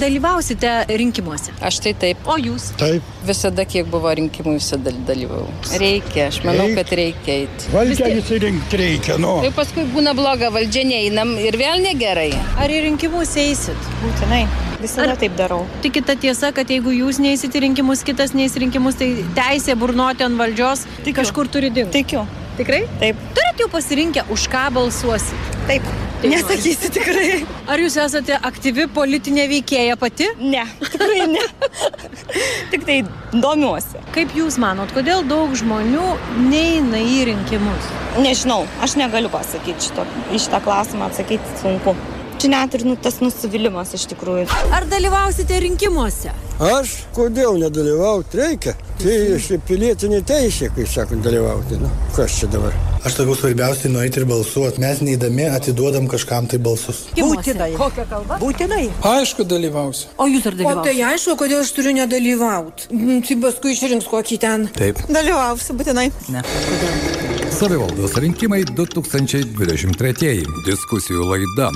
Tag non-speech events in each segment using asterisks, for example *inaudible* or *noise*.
dalyvausite rinkimuose? Aš tai taip. O jūs? Taip. Visada, kiek buvo rinkimų, visada dalyvau. Reikia, aš manau, Reik. kad reikia eiti. Valdžią įsirinkti reikia, nu. Tai paskui būna bloga valdžia, neeinam ir vėl negerai. Ar į rinkimus eisit? Būtinai. Visada Ar- taip darau. Tikita tiesa, kad jeigu jūs neįsit į rinkimus, kitas neįs į rinkimus, tai teisė burnoti ant valdžios Tikiu. kažkur turi dingti. Tikiu. Tikrai? Taip. Turit jau pasirinkę, už ką balsuosit. Taip. Tai Nesakysiu tikrai. Ar jūs esate aktyvi politinė veikėja pati? Ne. Tikrai ne. Tik tai domiuosi. Kaip jūs manot, kodėl daug žmonių neina į rinkimus? Nežinau, aš negaliu pasakyti šito. Į šitą klausimą atsakyti sunku. Čia net ir nu, tas nusivylimas iš tikrųjų. Ar dalyvausite rinkimuose? Aš kodėl nedalyvauti reikia? Tai iš pilietinė teisė, kai sakant, dalyvauti. Nu, kas čia dabar? Aš sakau, svarbiausia nueiti ir balsuoti. Mes neįdami atiduodam kažkam tai balsus. Būtinai. Kokią kalbą? Būtinai. Aišku, dalyvausiu. O jūs ar O tai dalyvausite? aišku, kodėl aš turiu nedalyvauti. Tai paskui išrinks kokį ten. Taip. Dalyvausiu būtinai. Savivaldos rinkimai 2023. Diskusijų laida.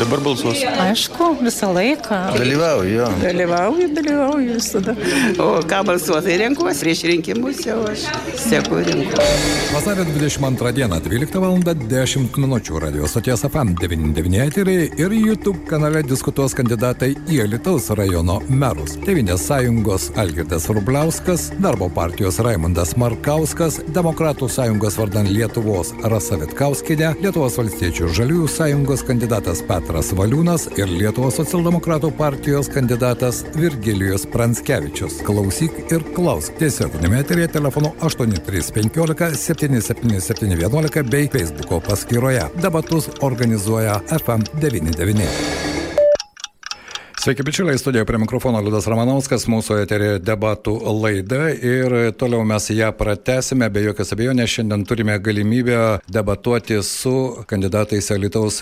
Dabar balsuosiu. Aišku, visą laiką. Dalyvauju, jo. Dalyvauju, dalyvauju visada. O ką balsuotojai renkuosi prieš rinkimus jau aš seku rinkimus. Vasario 22 dieną 12 val. 10 min. Radio stoties FM 99 eteriai ir YouTube kanale diskutuos kandidatai į Alitaus rajono merus. Tevinės sąjungos Algirdas Rubliauskas, Darbo partijos Raimondas Markauskas, Demokratų sąjungos vardan Lietuvos Rasa Vitkauskinė, Lietuvos valstiečių žaliųjų sąjungos kandidatas Petras Valiūnas ir Lietuvos socialdemokratų partijos kandidatas Virgilijus Pranskevičius. Klausyk ir klausk. Tiesioginėme eterėje telefonu 8315 77711 bei Facebooko paskyroje. Debatus organizuoja FM99. Sveiki, bičiuliai, studijoje prie mikrofono Liudas Ramanauskas, mūsų eterė debatų laida ir toliau mes ją pratesime, be jokios abejonės šiandien turime galimybę debatuoti su kandidatais Alitaus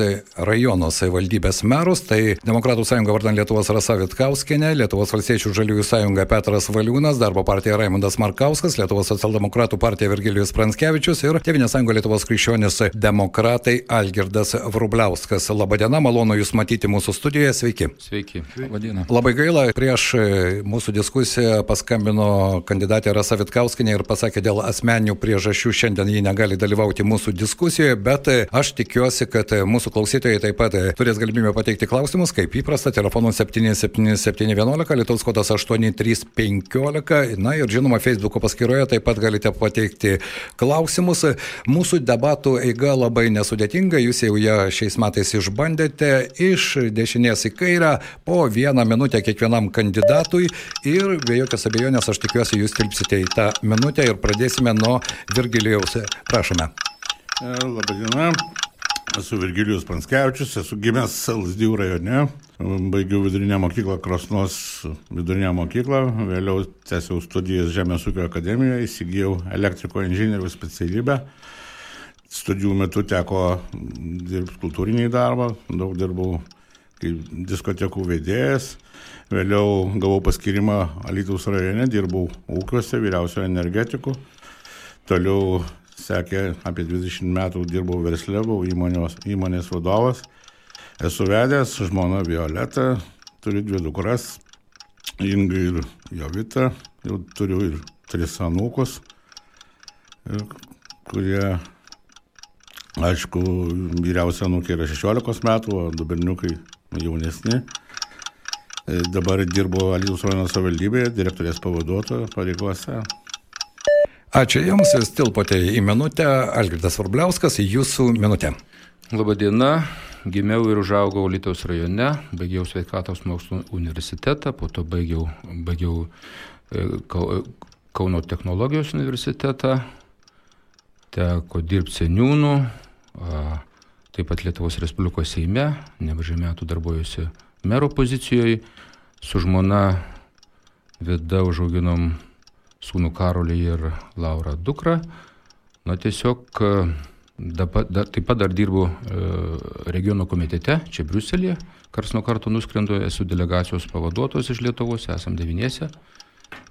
rajono savivaldybės merus, tai Demokratų sąjunga vardan Lietuvos Rasa Vitkauskinė, Lietuvos valstiečių žaliųjų sąjunga Petras Valiūnas, Darbo partija Raimondas Markauskas, Lietuvos socialdemokratų partija Virgilijus Pranskevičius ir Tevinės sąjunga Lietuvos krikščionis demokratai Algirdas Vrubliauskas. Labadiena, malonu Jūs matyti mūsų studijoje, sveiki. Sveiki. Vadina. Labai gaila, prieš e, mūsų diskusiją paskambino kandidatė Rasa Vitkauskinė ir pasakė dėl asmeninių priežasčių šiandien ji negali dalyvauti mūsų diskusijoje, bet e, aš tikiuosi, kad e, mūsų klausytojai taip pat turės galimybę pateikti klausimus, kaip įprasta, telefonu 77711, Lietuvos kodas 8315, na ir žinoma, Facebook'o paskyroje taip pat galite pateikti klausimus. Mūsų debatų eiga labai nesudėtinga, jūs jau ją šiais metais išbandėte iš dešinės į kairę po vieną minutę kiekvienam kandidatui ir be jokios abejonės aš tikiuosi jūs tilpsite į tą minutę ir pradėsime nuo Virgilijaus. Prašome. Labadiena. Esu Virgilijus Pranskevičius, esu gimęs Lasdijų rajone, baigiau vidurinę mokyklą, Krosnos vidurinę mokyklą, vėliau tęsiau studijas Žemės ūkio akademijoje, įsigijau elektriko inžinieriaus specialybę. Studijų metu teko dirbti kultūrinį darbą, daug dirbau kaip diskotekų vedėjas, vėliau gavau paskirimą Alytaus rajone, dirbau ūkiuose, vyriausiojo energetikų, toliau sekė apie 20 metų dirbau verslė, buvau įmonės, įmonės vadovas, esu vedęs, žmona Violeta, turiu dvi dukras, Inga ir Jovita, jau turiu ir tris anūkus, kurie Aišku, vyriausia nukė yra 16 metų, o du berniukai jaunesni. E, Dabar dirbo Alytus rajono savivaldybėje, direktorės pavaduotojo pareigose. Ačiū Jums, jūs tilpote į minutę. Algirdas Varbliauskas, jūsų minutė. Labadiena. Gimiau ir užaugau Lietuvos rajone, baigiau sveikatos mokslų universitetą, po to baigiau, baigiau e, Kau- Kauno technologijos universitetą, teko dirbti seniūnų, a, taip pat Lietuvos Respublikos Seime, nemažai metų darbuojusi mero pozicijoje, su žmona Vida užauginom sūnų Karolį ir Laurą dukrą. Na tiesiog a, dabar, da, taip pat dar dirbu e, regiono komitete, čia Briuselėje, kars nuo karto nuskrendu, esu delegacijos pavaduotojas iš Lietuvos, esam devyniese.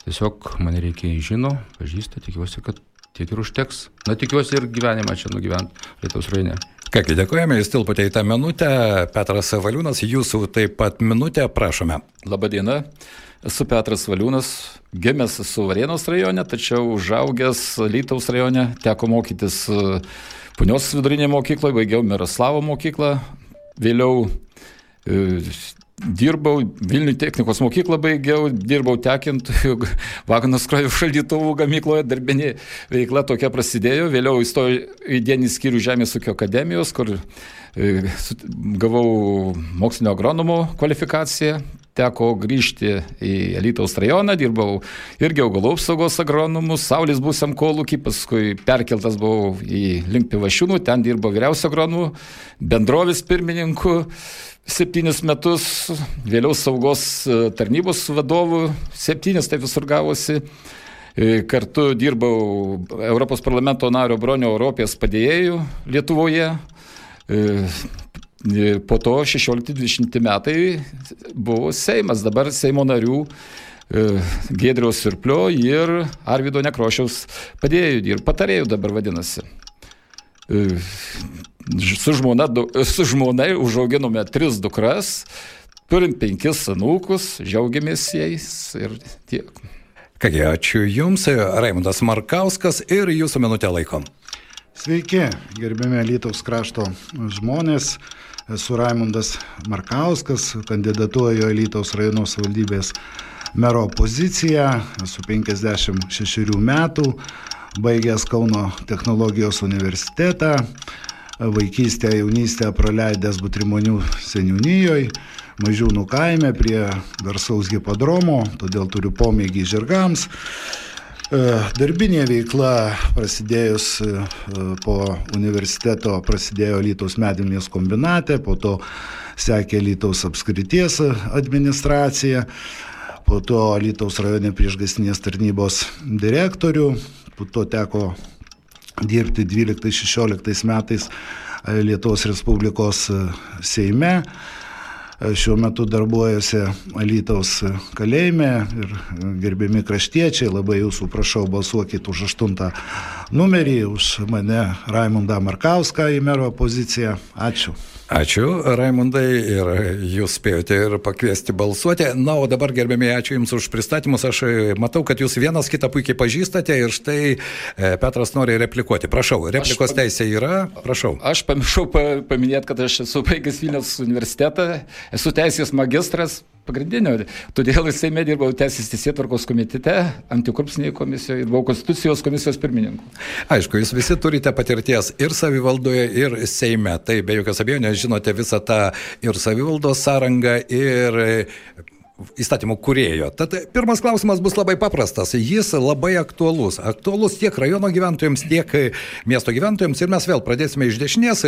Tiesiog mane reikia žino, pažįsta, tikiuosi, kad tiek ir užteks. Na tikiuosi ir gyvenimą čia nugyvent Lietuvos rajone. Kągi, dėkojame, jūs tilpote į tą minutę. Petras Valiūnas, jūsų taip pat minutę, prašome. Labadiena. Esu Petras Valiūnas, gimęs su Varėnos rajone, tačiau užaugęs Lytaus rajone, teko mokytis e, Punios vidurinėje mokykloje, baigiau Miroslavo mokyklą, vėliau e, dirbau Vilnių technikos mokyklą, baigiau, dirbau tekintojų, *laughs* Vagnos krajų šaldytuvų gamykloje, darbinė veikla tokia prasidėjo, vėliau įstojau į dienį skyrių Žemės ūkio akademijos, kur e, gavau mokslinio agronomo kvalifikaciją, teko grįžti į Elytaus rajoną, dirbau irgi augalų apsaugos agronomus, Saulės būsiam kolūkį, paskui perkeltas buvau į link Pivašiūnų, ten dirbau vyriausio agronomų, bendrovės pirmininku septynis metus, vėliau saugos e, tarnybos vadovų, septynis tai visur gavosi. E, Kartu dirbau Europos parlamento nario Bronio Europės padėjėjų Lietuvoje. E, Po to 16-20 metai buvo Seimas, dabar Seimo narių Gėdriaus Sirplio ir Arvido Nekrošiaus padėjėjų ir patarėjų dabar vadinasi. Su žmona, su žmonai užauginome tris dukras, turim penkis anūkus, džiaugiamės jais ir tiek. Kągi, ačiū Jums, Raimondas Markauskas ir Jūsų minutę laikom. Sveiki, gerbėme Lietuvos krašto žmonės. Esu Raimundas Markauskas, kandidatuoju į Lietuvos rajono savivaldybės mero poziciją. Esu 56 metų, baigęs Kauno technologijos universitetą, vaikystę, jaunystę praleidęs Butrimonių seniūnijoje, Mažiūnų kaime prie garsaus hipodromo, todėl turiu pomėgį žirgams. E, Darbinė veikla prasidėjus e, po universiteto prasidėjo Lytaus medvilnės kombinate, po to sekė Lytaus apskrities administracija, po to Lytaus rajone priešgastinės tarnybos direktorių, po to teko dirbti 12-16 metais e, Lietuvos Respublikos e, Seime. E, Šiuo metu darbuojuosi Alytaus kalėjime ir gerbiami kraštiečiai, labai jūsų prašau balsuokit už aštuntą numerį, už mane Raimundą Markauską į mero poziciją. Ačiū. Ačiū, Raimundai, ir jūs spėjote ir pakviesti balsuoti. Na, o dabar, gerbėmiai, ačiū Jums už pristatymus. Aš e, matau, kad Jūs vienas kitą puikiai pažįstate ir štai e, Petras nori replikuoti. Prašau, replikos teisė yra, prašau. Aš pamiršau pa, paminėti, kad aš esu baigęs Vilnius universitetą, esu teisės magistras pagrindinio, todėl jisai dirbau teisės teisėtvarkos komitete, antikorupsinėje komisijoje ir buvau konstitucijos komisijos pirmininku. Aišku, jūs visi turite patirties ir savivaldoje, ir Seime. Tai be jokios abejonės žinote visą tą ir savivaldos sąrangą, ir įstatymų kurėjo. Tad pirmas klausimas bus labai paprastas. Jis labai aktualus. Aktualus tiek rajono gyventojams, tiek miesto gyventojams. Ir mes vėl pradėsime iš dešinės,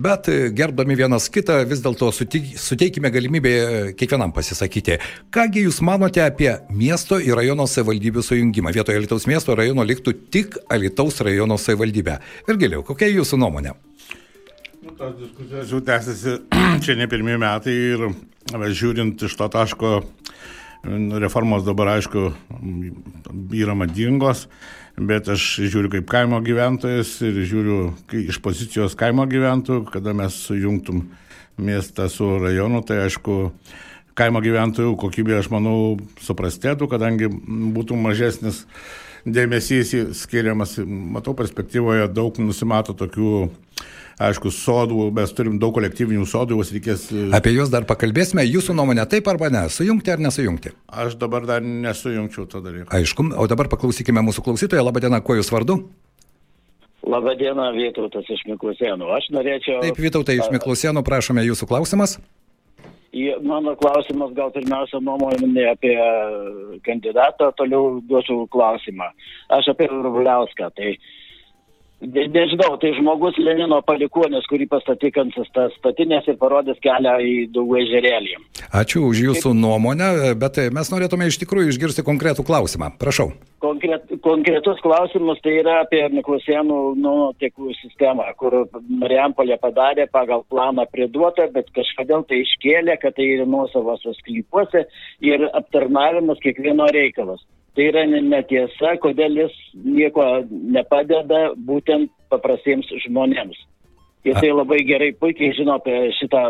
bet gerbdami vienas kitą vis dėlto suteik- suteikime galimybę kiekvienam pasisakyti. Kągi jūs manote apie miesto ir rajono savivaldybių sujungimą? Vietoje Alitaus miesto rajono liktų tik Alitaus rajono savivaldybė. Ir giliau, kokia jūsų nuomonė? Nu, tos diskusijos jau tęsiasi *clears throat* čia ne pirmie metai ir žiūrint iš to taško, reformos dabar aišku yra madingos, bet aš žiūriu kaip kaimo gyventojas ir žiūriu iš pozicijos kaimo gyventojų, kada mes sujungtum miestą su rajonu, tai aišku, kaimo gyventojų kokybė, aš manau, suprastėtų, kadangi būtų mažesnis dėmesys skiriamas, matau perspektyvoje daug nusimato tokių Aišku, sodų, mes turim daug kolektyvinių sodų, juos reikės. e, Apie juos dar pakalbėsime. Jūsų nuomonė taip arba ne? Sujungti ar nesujungti? Aš dabar dar nesujungčiau to dalyko. Aišku, o dabar paklausykime mūsų klausytoją. Labadiena, kuo jūs vardu? Labadiena, Vytautas iš Miklusėnų. Aš norėčiau... Taip, Vytautai iš Miklusienų, prašome jūsų klausimas. Mano klausimas gal pirmiausia nuomonė apie kandidatą, toliau duosiu klausimą. Aš apie Rubliauską. Tai ne- nežinau, tai žmogus Lenino palikuonis, kurį pastatyk ant sta- statinės ir parodys kelią į daugų ežerėlį. Ačiū už jūsų nuomonę, bet mes norėtume iš tikrųjų išgirsti konkretų klausimą. Prašau. Konkret, konkretus klausimas tai yra apie Miklusėnų nuotekų sistemą, kur Mariampolė padarė pagal planą priduotą, bet kažkodėl tai iškėlė, kad tai yra nuosavosios sklypuose ir aptarnavimas kiekvieno reikalas. Tai yra ne- netiesa, kodėl jis nieko nepadeda būtent paprastiems žmonėms. Jisai labai gerai, puikiai žino apie šitą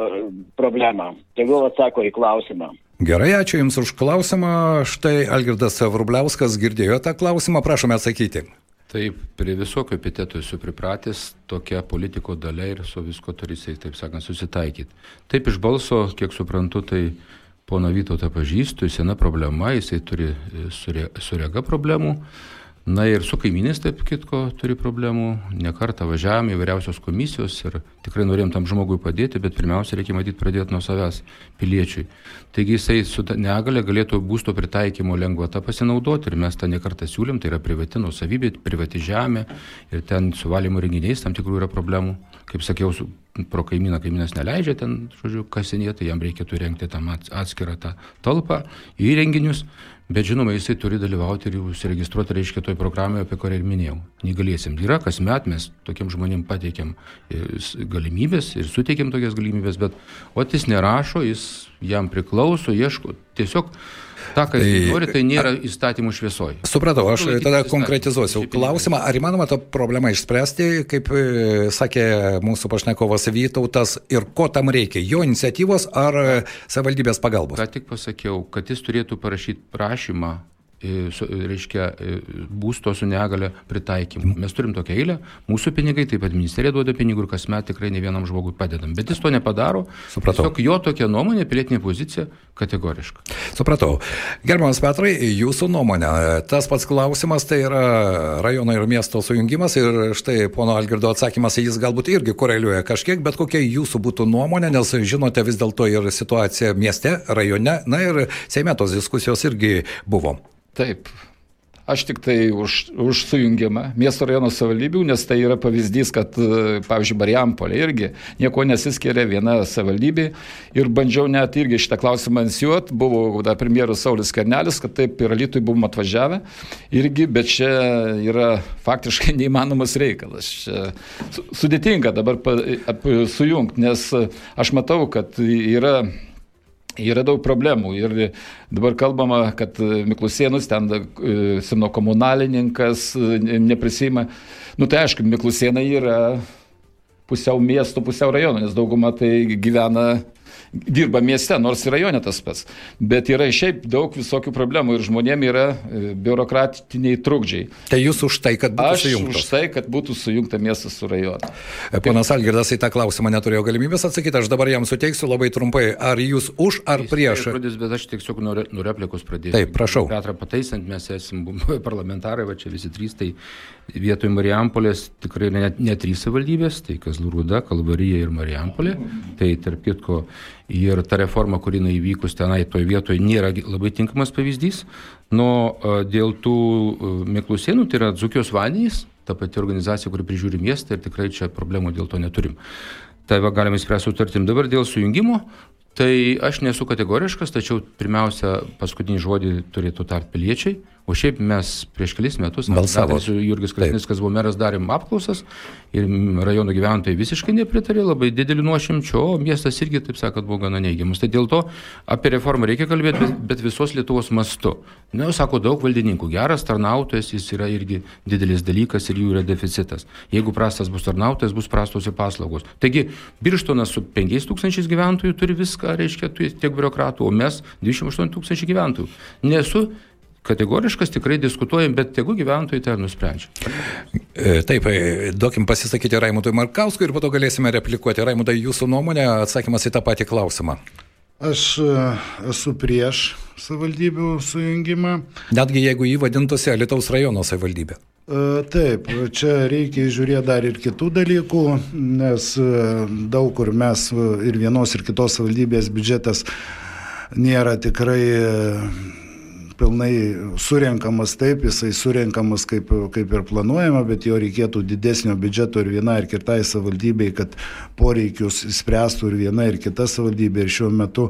problemą. Tegul atsako į klausimą. Gerai, ačiū Jums už klausimą. Štai Algirdas Vrubliauskas girdėjo tą klausimą, prašome atsakyti. Taip, prie visokio epiteto esu pripratęs, tokia politiko dalia ir su visko turi jisai, taip sakant, susitaikyti. Taip iš balso, kiek suprantu, tai pono Vytautą pažįstu, sena problema, jisai turi e, sure, surega problemų. Na ir su kaimynės, taip kitko, turi problemų. Nekartą važiavome įvairiausios komisijos ir tikrai norėjom tam žmogui padėti, bet pirmiausia, reikia matyti pradėti nuo savęs piliečiui. Taigi jisai su negale galėtų būsto pritaikymo lengvata pasinaudoti ir mes tą nekartą siūlėm, tai yra privati nusavybė, privati žemė ir ten su valymo renginiais tam tikrų yra problemų. Kaip sakiau, su, pro kaimyną kaimynas neleidžia ten, žodžiu, kasinėti, jam reikėtų rengti tam atskirą tą talpą, įrenginius. Bet žinoma, jisai turi dalyvauti ir užsiregistruoti, reiškia, toj programoje, apie kurią ir minėjau. Negalėsim. Yra kasmet mes tokiem žmonėm pateikiam e, galimybės ir suteikiam tokias galimybės, bet o jis nerašo, jis jam priklauso, ieško. Tiesiog Ta, ką jis nori, tai nėra įstatymų šviesoje. Supratau, aš tada konkretizuosiu klausimą. Ar įmanoma tą problemą išspręsti, kaip e, sakė mūsų pašnekovas Vytautas, ir ko tam reikia? Jo iniciatyvos ar savivaldybės pagalbos? Ką tik pasakiau, kad jis turėtų parašyti prašymą reiškia, būsto su negale pritaikymu. Mes turim tokią eilę, mūsų pinigai, taip pat ministerija duoda pinigų ir kasmet tikrai ne vienam žmogui padedam. Bet jis to nepadaro. Supratau. Tiesiog jo tokia nuomonė, pilietinė pozicija kategoriška. Supratau. Gerbiamas Petrai, jūsų nuomonė. Tas pats klausimas tai yra rajono ir miesto sujungimas ir štai pono Algirdo atsakymas, jis galbūt irgi koreliuoja kažkiek, bet kokia jūsų būtų nuomonė, nes žinote vis dėlto ir situaciją mieste, rajone, na ir Seime tos diskusijos irgi buvo. Taip. Aš tik tai už, už sujungimą miesto rajono savivaldybių, nes tai yra pavyzdys, kad, e, pavyzdžiui, Marijampolė irgi nieko nesiskiria viena savivaldybė ir bandžiau net irgi šitą klausimą insijuoti, buvo dar premjeras Saulis Karnelis, kad taip ir Lietuvai buvom atvažiavę irgi, bet čia yra faktiškai *laughs* neįmanomas reikalas. Čia sudėtinga dabar sujungti, nes aš matau, kad yra Yra daug problemų ir dabar kalbama, kad Miklusienus ten e, seno komunalininkas e, neprisima. Nu tai aišku, Miklusienai yra pusiau miesto, pusiau rajono, nes dauguma tai gyvena dirba mieste, nors ir rajone tas pats. Bet yra šiaip daug visokių problemų ir žmonėm yra e, biurokratiniai trukdžiai. Tai jūs už tai, kad būtų Aš sujungtas? Už tai, kad būtų sujungta miestas su rajonu. E, ponas Algirdas į tą klausimą neturėjo galimybės atsakyti, aš dabar jam suteiksiu labai trumpai. Ar jūs už ar Jis prieš? Pradės, bet aš tiesiog nuo replikos pradėsiu. Taip, prašau. Petrą pataisant, mes esame *laughs* parlamentarai, va čia visi trys, tai vietoj Marijampolės tikrai net ne trys savivaldybės, tai Kazlurūda, Kalvarija ir Marijampolė. Tai tarp kitko ir ta reforma, kuri įvykus tenai toje vietoje, nėra labai tinkamas pavyzdys. Nu, a, dėl tų a, Miklusienų, tai yra Dzukijos vandenys, ta pati organizacija, kuri prižiūri miestą ir tikrai čia problemų dėl to neturim. Tai va galime spręsti sutartim. Dabar dėl sujungimo, tai aš nesu kategoriškas, tačiau pirmiausia, paskutinį žodį turėtų tart piliečiai. O šiaip mes prieš kelis metus, Balsavot. su Jurgis Krasnickas buvo meras, darėm apklausas ir rajono gyventojai visiškai nepritarė, labai didelį nuošimčių, o miestas irgi, taip sakant, buvo gana neigiamas. Tai dėl to apie reformą reikia kalbėti, bet, bet visos Lietuvos mastu. Na, sako, daug valdininkų. Geras tarnautojas, jis yra irgi didelis dalykas ir jų yra deficitas. Jeigu prastas bus tarnautojas, bus prastos ir paslaugos. Taigi, Birštonas su 5000 gyventojų turi viską, reiškia, tiek biurokratų, o mes 28 tūkstančių gyventojų. Nesu kategoriškas, tikrai diskutuojam, bet tegu gyventojai tai nusprendžia. E, Taip, e, duokim pasisakyti Raimundui Markauskui ir po to galėsime replikuoti. Raimundai, jūsų nuomonė, atsakymas į tą patį klausimą. Aš e, esu prieš savivaldybių sujungimą. Netgi jeigu jį vadintųsi Alitaus rajono savivaldybė. E, Taip, čia reikia žiūrėti dar ir kitų dalykų, nes daug kur mes ir vienos ir kitos savivaldybės biudžetas nėra tikrai pilnai surenkamas taip, jisai surenkamas kaip, kaip ir planuojama, bet jo reikėtų didesnio biudžeto ir viena ir kitai savivaldybei, kad poreikius spręstų ir viena ir kita savivaldybė. Ir šiuo metu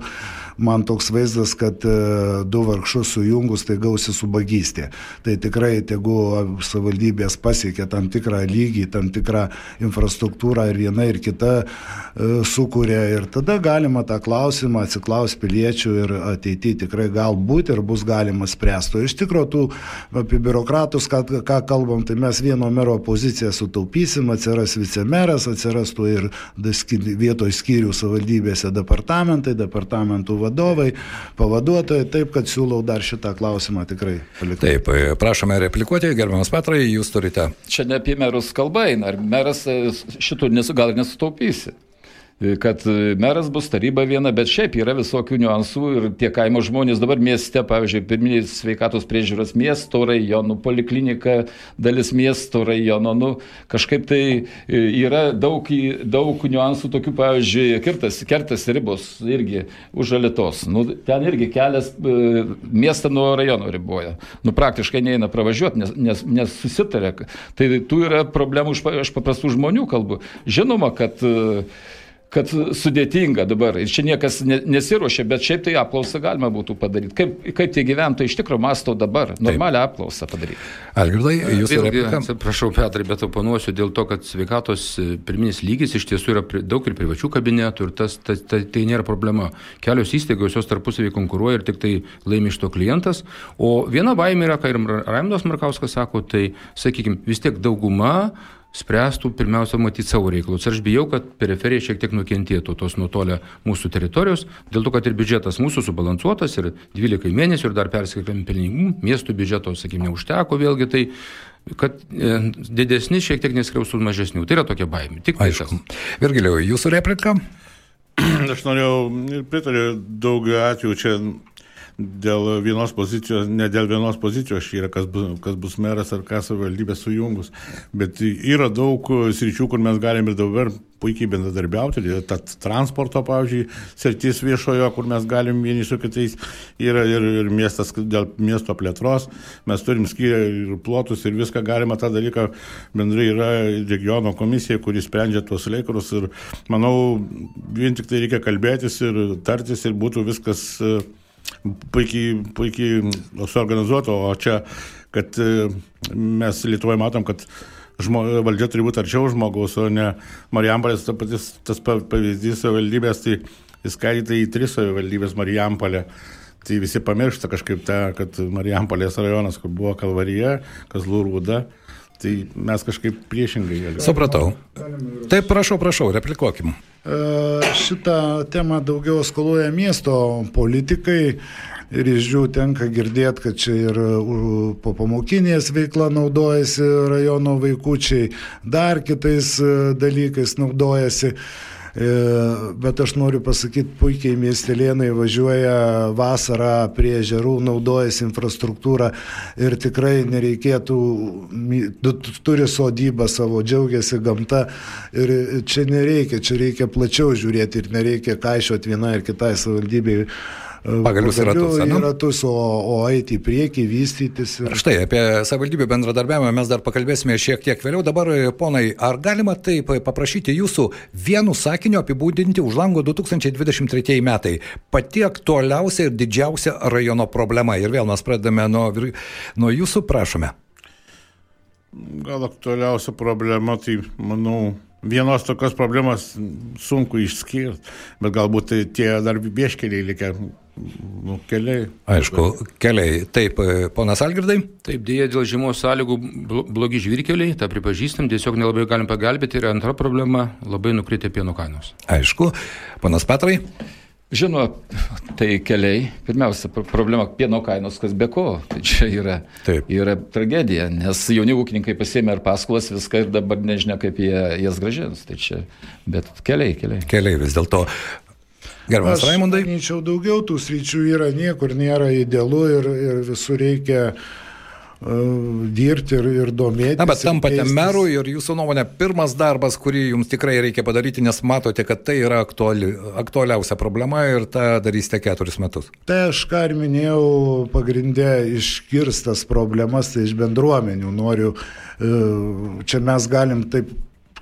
man toks vaizdas, kad e, du vargšus sujungus tai gausi su bagystė. Tai tikrai, tegu savivaldybės pasiekia tam tikrą lygį, tam tikrą infrastruktūrą ir viena ir kita e, sukuria ir tada galima tą klausimą atsiklaus piliečių ir ateityje tikrai galbūt ir bus galima spręsti. O iš tikrųjų, tų apie biurokratus, ką, ką kalbam, tai mes vieno mero poziciją sutaupysim, atsiras vicemeras, atsirastų ir vietoj skyrių savivaldybėse departamentai, departamentų vadovai, pavaduotojai, taip kad siūlau dar šitą klausimą tikrai palikti. Taip, prašome replikuoti, gerbiamas Petrai, jūs turite. Čia ne apie merus kalba eina, ar meras e, šitų nesu, gal nesutaupysi kad meras bus taryba viena, bet šiaip yra visokių niuansų ir tie kaimo žmonės dabar mieste, pavyzdžiui, pirminiai sveikatos priežiūros miesto rajonų, poliklinika, dalis miesto rajono, nu, kažkaip tai e, yra daug, daug niuansų tokių, pavyzdžiui, kirtas, kertas ribos irgi už alitos. Nu, ten irgi kelias e, miestą nuo rajono riboja. Nu, praktiškai neina pravažiuoti, nes, nes, nes susitarė. Tai tų yra problemų, aš paprastų žmonių kalbu. Žinoma, kad uh, kad sudėtinga dabar ir čia niekas ne, nesiuošia, bet šiaip tai apklausą galima būtų padaryti. Kaip, kaip tie gyventojai iš tikrųjų masto dabar, normalią apklausą padaryti. Algirdai, jūs replika. Prašau, Petrai, bet oponuosiu dėl to, kad sveikatos e, pirminis lygis iš tiesų yra daug ir privačių kabinetų ir tas, tas, tas, tai nėra problema. Kelios įstaigos jos tarpusavį konkuruoja ir tik tai laimi iš to klientas. O viena baimė yra, ką ir Raimondas Markauskas sako, tai, sakykime, vis tiek dauguma spręstų pirmiausia matyti savo reikalus. Aš bijau, kad periferija šiek tiek nukentėtų tos nutolę mūsų teritorijos, dėl to, kad ir biudžetas mūsų subalansuotas ir 12 mėnesių ir dar persikėlėm pelningų, miestų biudžeto, sakykime, neužteko vėlgi, tai kad e, didesni šiek tiek neskriaustų mažesnių. Tai yra tokia baimė. Tik aišku. Virgiliau, jūsų replika? Aš norėjau ir pritariu daug atvejų čia dėl vienos pozicijos, ne dėl vienos pozicijos yra, kas bus, kas bus meras ar kas savivaldybė sujungus, bet yra daug sričių, kur mes galime ir dabar puikiai bendradarbiauti, ta transporto, pavyzdžiui, sritis viešojo, kur mes galim vieni su kitais, yra ir, ir miestas dėl miesto plėtros, mes turim skyrę ir plotus ir viską galima. Tą dalyką, bendrai yra regiono komisija, kuris sprendžia tuos reikalus ir manau, vien tik tai reikia kalbėtis ir tartis ir būtų viskas uh, puikiai, puikiai suorganizuoto, o čia, kad e, mes Lietuvoje matom, kad žmo, valdžia turi būti arčiau žmogaus, o ne Marijampolės, ta patys, tas pavyzdys savivaldybės, tai įskaityta į tris savivaldybės Marijampolė. Tai visi pamiršta kažkaip tą, kad Marijampolės rajonas, kur buvo Kalvarija, Kazlų rūda, Tai mes kažkaip priešingai galime. Supratau. Taip, prašau, prašau, replikuokim. E, šitą temą daugiau skoluoja miesto politikai ir iš jų tenka girdėti, kad čia ir po pamokinės veikla naudojasi rajono vaikučiai, dar kitais e, dalykais naudojasi. E, bet aš noriu pasakyti, puikiai miestelėnai važiuoja vasarą prie žerų, naudojasi infrastruktūrą ir tikrai nereikėtų, turi sodybą savo, džiaugiasi gamta ir čia nereikia, čia reikia plačiau žiūrėti ir nereikia kaišiuoti vienai ir kitai savivaldybei pagalius į ratus. Į ratus, o, o eiti į priekį, vystytis. Ir... Štai apie savivaldybių bendradarbiavimą mes dar pakalbėsime šiek tiek vėliau. Dabar, ponai, ar galima taip paprašyti jūsų vienu sakiniu apibūdinti už lango 2023 metai pati aktualiausia ir didžiausia rajono problema? Ir vėl mes pradedame nuo, nuo jūsų, prašome. Gal aktualiausia problema, tai manau, vienos tokios problemos sunku išskirti, bet galbūt tai tie dar vieškeliai likę Nu, keliai. Aišku, keliai. Taip, e, ponas Algirdai. Taip, dėja, dėl žiemos sąlygų blogi žvirkeliai, tą pripažįstam, tiesiog nelabai galim pagelbėti. Ir antra problema - labai nukritę pieno kainos. Aišku, ponas Petrai. Žinoma, tai keliai, pirmiausia, problema pieno kainos, kas be ko. Tai čia yra, Taip. yra tragedija, nes jauni ūkininkai pasėmė ar paskolas viską ir dabar nežinia, kaip jie jas gražins. Tai čia, bet keliai, keliai. Keliai vis dėlto. Gerbiamas Raimondai. Aš manyčiau, daugiau tų sričių yra, niekur nėra idealu ir, ir visur reikia uh, dirbti ir, ir domėtis. Na, bet tampate meru ir jūsų nuomonė, pirmas darbas, kurį jums tikrai reikia padaryti, nes matote, kad tai yra aktuali, aktualiausia problema ir tą darysite keturis metus. Tai aš ką ir minėjau, pagrindė iškirstas problemas tai iš bendruomenių. Noriu, uh, čia mes galim taip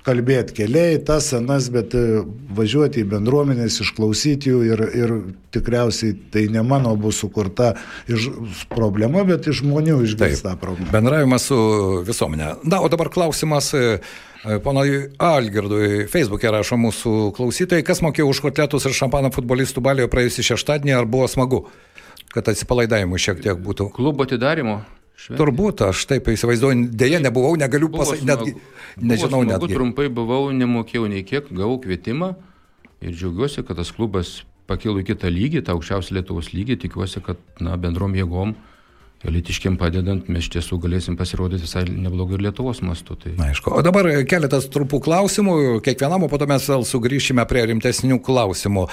kalbėti keliai, tas, senas, bet e, važiuoti į bendruomenės, išklausyti jų ir, ir tikriausiai tai ne mano bus sukurta iš problema, bet iš žmonių išgirsta problema. Bendravimas su visuomenė. Na, o dabar klausimas. e, Ponai Algirdui, Facebook'e rašo mūsų klausytojai, kas mokėjo už kotletus ir šampaną futbolistų balioje praėjusį šeštadienį, ar buvo smagu, kad atsipalaidavimui šiek tiek būtų. Klubo atidarimo. Šventė. Turbūt, aš taip įsivaizduoju, dėja nebuvau, negaliu pasakyti, netgi, nežinau smagu, netgi. Trumpai buvau, nemokėjau nei kiek, gavau kvietimą ir džiaugiuosi, kad tas klubas pakilo į kitą lygį, tą aukščiausią Lietuvos lygį. Tikiuosi, kad na, bendrom jėgom, elitiškiam padedant, mes iš tiesų galėsim pasirodyti visai neblogai ir Lietuvos mastu. Tai... Na, aišku. O dabar keletas trumpų klausimų, kiekvienam, o po to mes vėl sugrįšime prie rimtesnių klausimų.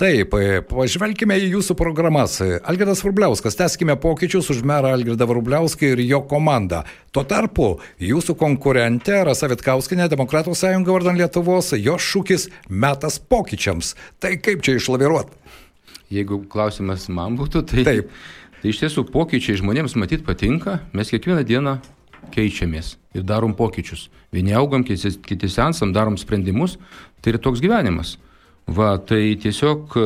Taip, pažvelkime į jūsų programas. Algirdas Vrubliauskas, teskime pokyčius už merą Algirdą Vrubliauską ir jo komandą. Tuo tarpu jūsų konkurentė Rasa Vitkauskinė, Demokratų sąjunga vardan Lietuvos, jos šūkis metas pokyčiams. Tai kaip čia išlaviruot? Jeigu klausimas man būtų, tai... Taip. Tai iš tiesų pokyčiai žmonėms matyt patinka, mes kiekvieną dieną keičiamės ir darom pokyčius. Vieni augam, kiti, sensam, darom sprendimus, tai yra toks gyvenimas. Va, tai tiesiog,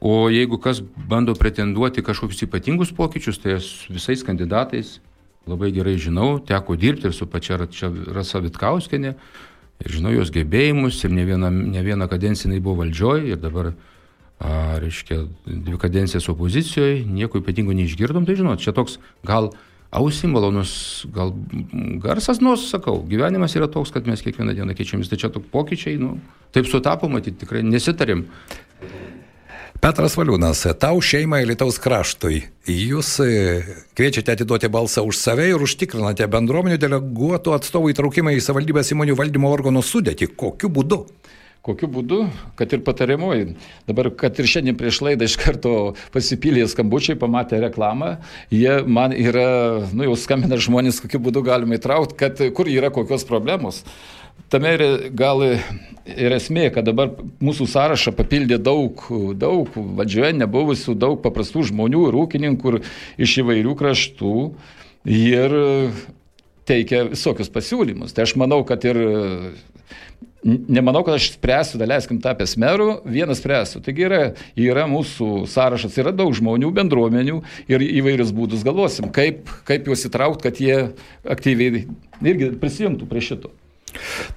o jeigu kas bando pretenduoti kažkokius ypatingus pokyčius, tai aš visais kandidatais labai gerai žinau, teko dirbti ir su pačia Rasa Vitkauskenė, ir žinau jos gebėjimus, ir ne vieną, ne vieną kadenciją jinai buvo valdžioje, ir dabar a, reiškia, dvi kadencijas opozicijoje, nieko ypatingo neišgirdom, tai žinot, čia toks gal ausim malonus, gal garsas, nors sakau, gyvenimas yra toks, kad mes kiekvieną dieną keičiamės, tai čia tokie pokyčiai, nu, taip sutapo, matyti, tikrai nesitarim. Petras Valiūnas, tau šeimai Lietuvos kraštui. Jūs e, kviečiate atiduoti balsą už save ir užtikrinate bendruomenių deleguotų atstovų įtraukimą į savivaldybės įmonių valdymo organų sudėtį. Kokiu būdu? Kokiu būdu, kad ir patariamoji. Dabar, kad ir šiandien prieš laidą iš karto pasipylė skambučiai, pamatė reklamą, jie man yra, nu jau skambina žmonės, kokiu būdu galima įtraukti, kad kur yra kokios problemos. Tame ir gal ir esmė, kad dabar mūsų sąrašą papildė daug, daug valdžioje nebuvusių, daug paprastų žmonių ir ūkininkų iš įvairių kraštų ir teikia visokius pasiūlymus. Tai aš manau, kad ir nemanau, kad aš spręsiu, daleiskim, tapęs merų, vienas spręsiu. Taigi yra, yra mūsų sąrašas, yra daug žmonių, bendruomenių ir įvairius būdus galvosim, kaip, kaip juos įtraukti, kad jie aktyviai irgi prisijungtų prie šito.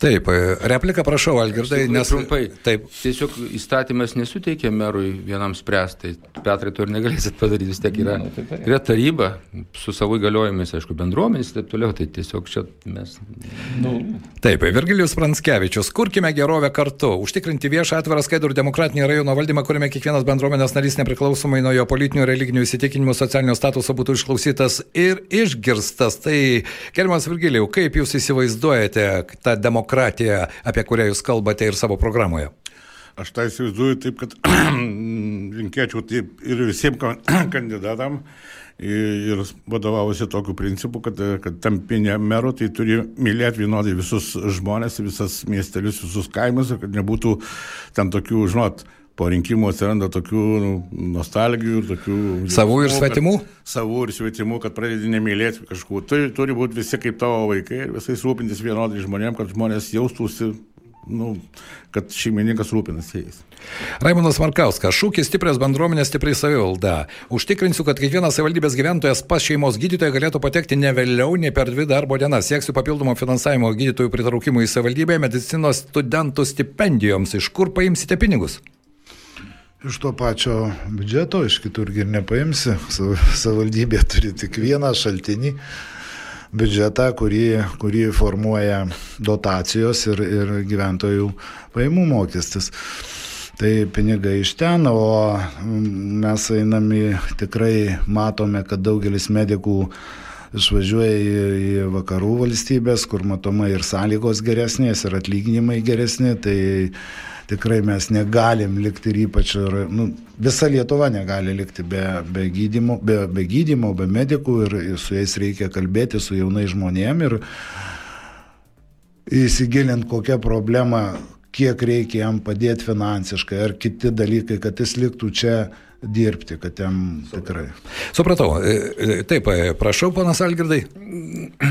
Taip, replika prašau, Algirdai, nes trumpai. Taip. Tiesiog įstatymas nesuteikia merui vienam spręsti. Tai Petrai, tu ir negalėsit padaryti, vis tiek yra, yra taryba su savo įgaliojimais, aišku, bendruomenės ir taip toliau. Tai tiesiog čia mes. Nu. Taip, Virgilijus Pranskevičius, kurkime gerovę kartu, užtikrinti viešą atvirą skaidrų ir demokratinį rajono valdymą, kuriame kiekvienas bendruomenės narys nepriklausomai nuo jo politinių, religinių įsitikinimų, socialinio statuso būtų išklausytas ir išgirstas. Tai, gerbiamas Virgilijau, kaip jūs įsivaizduojate tą demokratiją, apie kurią jūs kalbate ir savo programoje? Aš tai įsivaizduoju taip, kad *clears throat* linkėčiau taip ir visiems *clears throat* kandidatam ir vadovaujuosi tokiu principu, kad, kad tampinė mero, tai turi mylėti vienodai visus žmonės, visas miestelius, visus kaimus, kad nebūtų ten tokių, žinot, po rinkimų atsiranda tokių nu, nostalgijų tokių... Savų ir svetimų? Savų ir svetimų, kad pradedi nemylėti kažkų. Tai turi būti visi kaip tavo vaikai ir visais rūpintis vienodai žmonėm, kad žmonės jaustųsi, nu, kad šeimininkas rūpinasi jais. Raimonas Markauskas, šūkis stiprios bendruomenės, stipri savivalda. Užtikrinsiu, kad kiekvienas savivaldybės gyventojas pas šeimos gydytoją galėtų patekti ne vėliau nei per dvi darbo dienas. Sieksiu papildomo finansavimo gydytojų pritraukimui į savivaldybę, medicinos studentų stipendijoms. Iš kur paimsite pinigus? Iš to pačio biudžeto, iš kitur ir nepaimsi. Savivaldybė turi tik vieną šaltinį biudžetą, kurį, kurį formuoja dotacijos ir, ir gyventojų pajamų mokestis. Tai pinigai iš ten, o mes einami tikrai matome, kad daugelis medikų išvažiuoja į, į vakarų valstybės, kur matoma ir sąlygos geresnės, ir atlyginimai geresni. Tai tikrai mes negalim likti ir ypač, ir, nu, visa Lietuva negali likti be, be, gydymo, be, be gydymo, be medikų ir, ir su jais reikia kalbėti, su jaunai žmonėm ir įsigilint kokią problemą, kiek reikia jam padėti finansiškai ar kiti dalykai, kad jis liktų čia dirbti, kad jam tikrai. Supratau. E, e, Taip, e, prašau, panas Algirdai.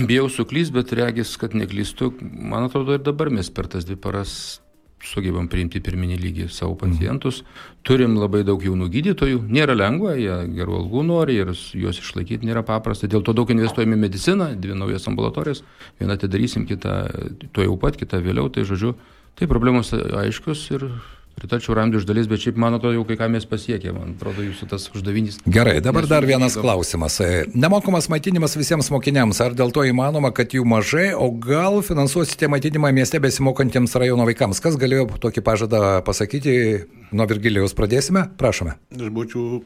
Bijau suklys, bet regis, kad neklystu. Man atrodo, ir dabar mes per tas dvi paras sugebam priimti pirminį lygį savo pacientus. Turim labai daug jaunų gydytojų. Nėra lengva, jie gerų algų nori ir juos išlaikyti nėra paprasta. Dėl to daug investuojame į mediciną, dvi naujas ambulatorijas. Vieną atidarysim, kitą tuo jau pat, kitą vėliau. Tai žodžiu, tai problemos aiškios ir Pritarčiau Ramdui iš dalies, bet šiaip man atrodo, jau kai ką mes pasiekė, man atrodo, jūsų tas uždavinys. Gerai, dabar dar vienas klausimas. E, Nemokamas maitinimas visiems mokiniams. Ar dėl to įmanoma, kad jų mažai, o gal finansuosite maitinimą mieste besimokantiems rajono vaikams? Kas galėjo tokį pažadą pasakyti? Nuo Virgilijos pradėsime? Prašome. Aš būčiau,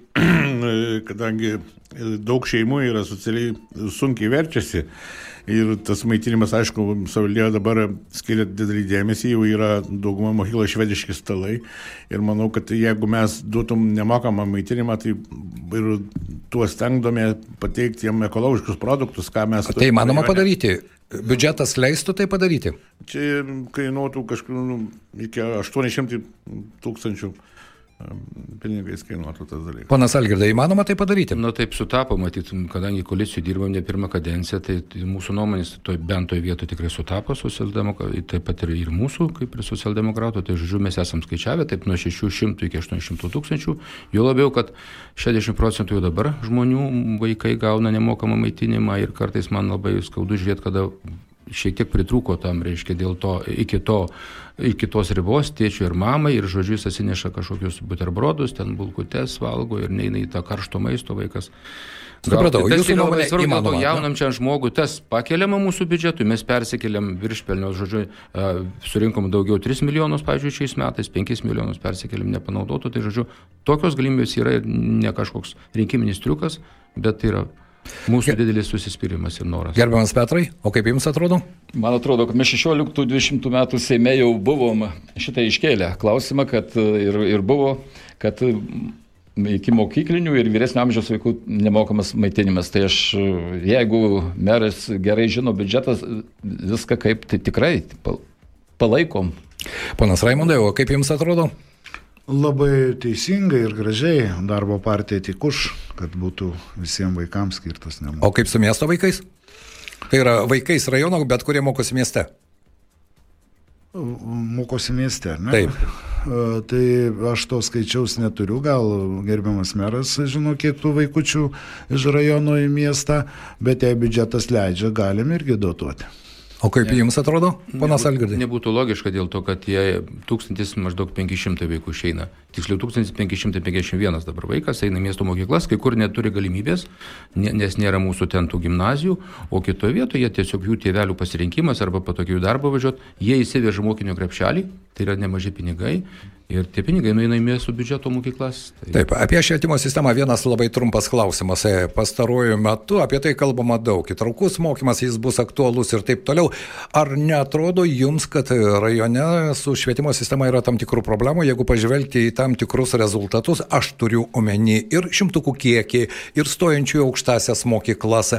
*clears throat* kadangi daug šeimų yra socialiai sunkiai verčiasi. Ir tas maitinimas, aišku, savivaldybė dabar skiria didelį dėmesį, jau yra dauguma mokyklo švediški stalai. Ir manau, kad jeigu mes duotum nemokamą maitinimą, tai ir tuos stengdome pateikti jiem ekologiškus produktus, ką mes... Tai įmanoma padaryti. Biudžetas leistų tai padaryti? Čia kainuotų kažkur nu, iki 800 tūkstančių pinigais kainuotų tas dalykas. Ponas Algirdai, įmanoma tai padaryti? Na taip sutapo, matyt, kadangi koalicijoje dirbam ne pirmą kadenciją, tai mūsų nuomonės to, bent toje vietoje tikrai sutapo socialdemokratų, taip pat ir, ir mūsų, kaip ir socialdemokratų, tai žodžiu, mes esam skaičiavę taip nuo 600 iki 800 tūkstančių, jo labiau, kad 60 procentų jau dabar žmonių vaikai gauna nemokamą maitinimą ir kartais man labai skaudu žiūrėti, kada šiek tiek pritrūko tam, reiškia, dėl to iki to iki tos ribos tėčiui ir mamai ir žodžiu jis atsineša kažkokius buterbrodus, ten bulkutes valgo ir neina į tą karšto maisto vaikas. Supratau, tas jūsų nuomonė svarbu, dėl to įmanoma, jaunam čia žmogui tas pakeliama mūsų biudžetui, mes persikeliam viršpelnios, žodžiu, e, surinkom daugiau 3 milijonus, pavyzdžiui, šiais metais, 5 milijonus persikeliam nepanaudotų, tai žodžiu, tokios galimybės yra ir ne kažkoks rinkiminis triukas, bet tai yra mūsų didelis susispyrimas ir noras. Gerbiamas Petrai, o kaip jums atrodo? Man atrodo, kad mes 16-20 metų Seime jau buvom šitą iškėlę klausimą, kad e, ir, ir buvo, kad iki mokyklinių ir vyresnio amžiaus vaikų nemokamas maitinimas. Tai aš, e, jeigu meras gerai žino biudžetas, viską kaip tai tikrai pal- palaikom. Ponas Raimondai, o kaip jums atrodo? Labai teisingai ir gražiai darbo partija tik už, kad būtų visiems vaikams skirtas nemokamas. O kaip su miesto vaikais? Tai yra vaikais rajono, bet kurie mokosi mieste. Mokosi mieste, ne? Taip. Tai aš to skaičiaus neturiu, gal gerbiamas meras žino, kiek tų vaikučių iš rajono į miestą, bet jei biudžetas leidžia, galim irgi dotuoti. O kaip jums atrodo, ponas Nebū- Algirdai? Nebūtų logiška dėl to, kad jie 1000 maždaug 500 vaikų išeina. Tiksliau 1551 dabar vaikas eina į miesto mokyklas, kai kur neturi galimybės, ne- nes nėra mūsų ten tų gimnazijų, o kitoje vietoje tiesiog jų tėvelių pasirinkimas arba patogių darbą važiuoti, jie įsiveža mokinio krepšelį, tai yra nemaži pinigai ir tie pinigai nueina į miesto biudžeto mokyklas. Tai Taip, apie švietimo sistemą vienas labai trumpas klausimas. E, Pastaruoju metu apie tai kalbama daug. Įtraukus mokymas, jis bus aktualus ir taip toliau. Ar netrodo jums, kad rajone su švietimo sistema yra tam tikrų problemų, jeigu pažvelgti į tam tikrus rezultatus, aš turiu omeny ir šimtukų kiekį, ir stojančių į aukštasias mokyklas.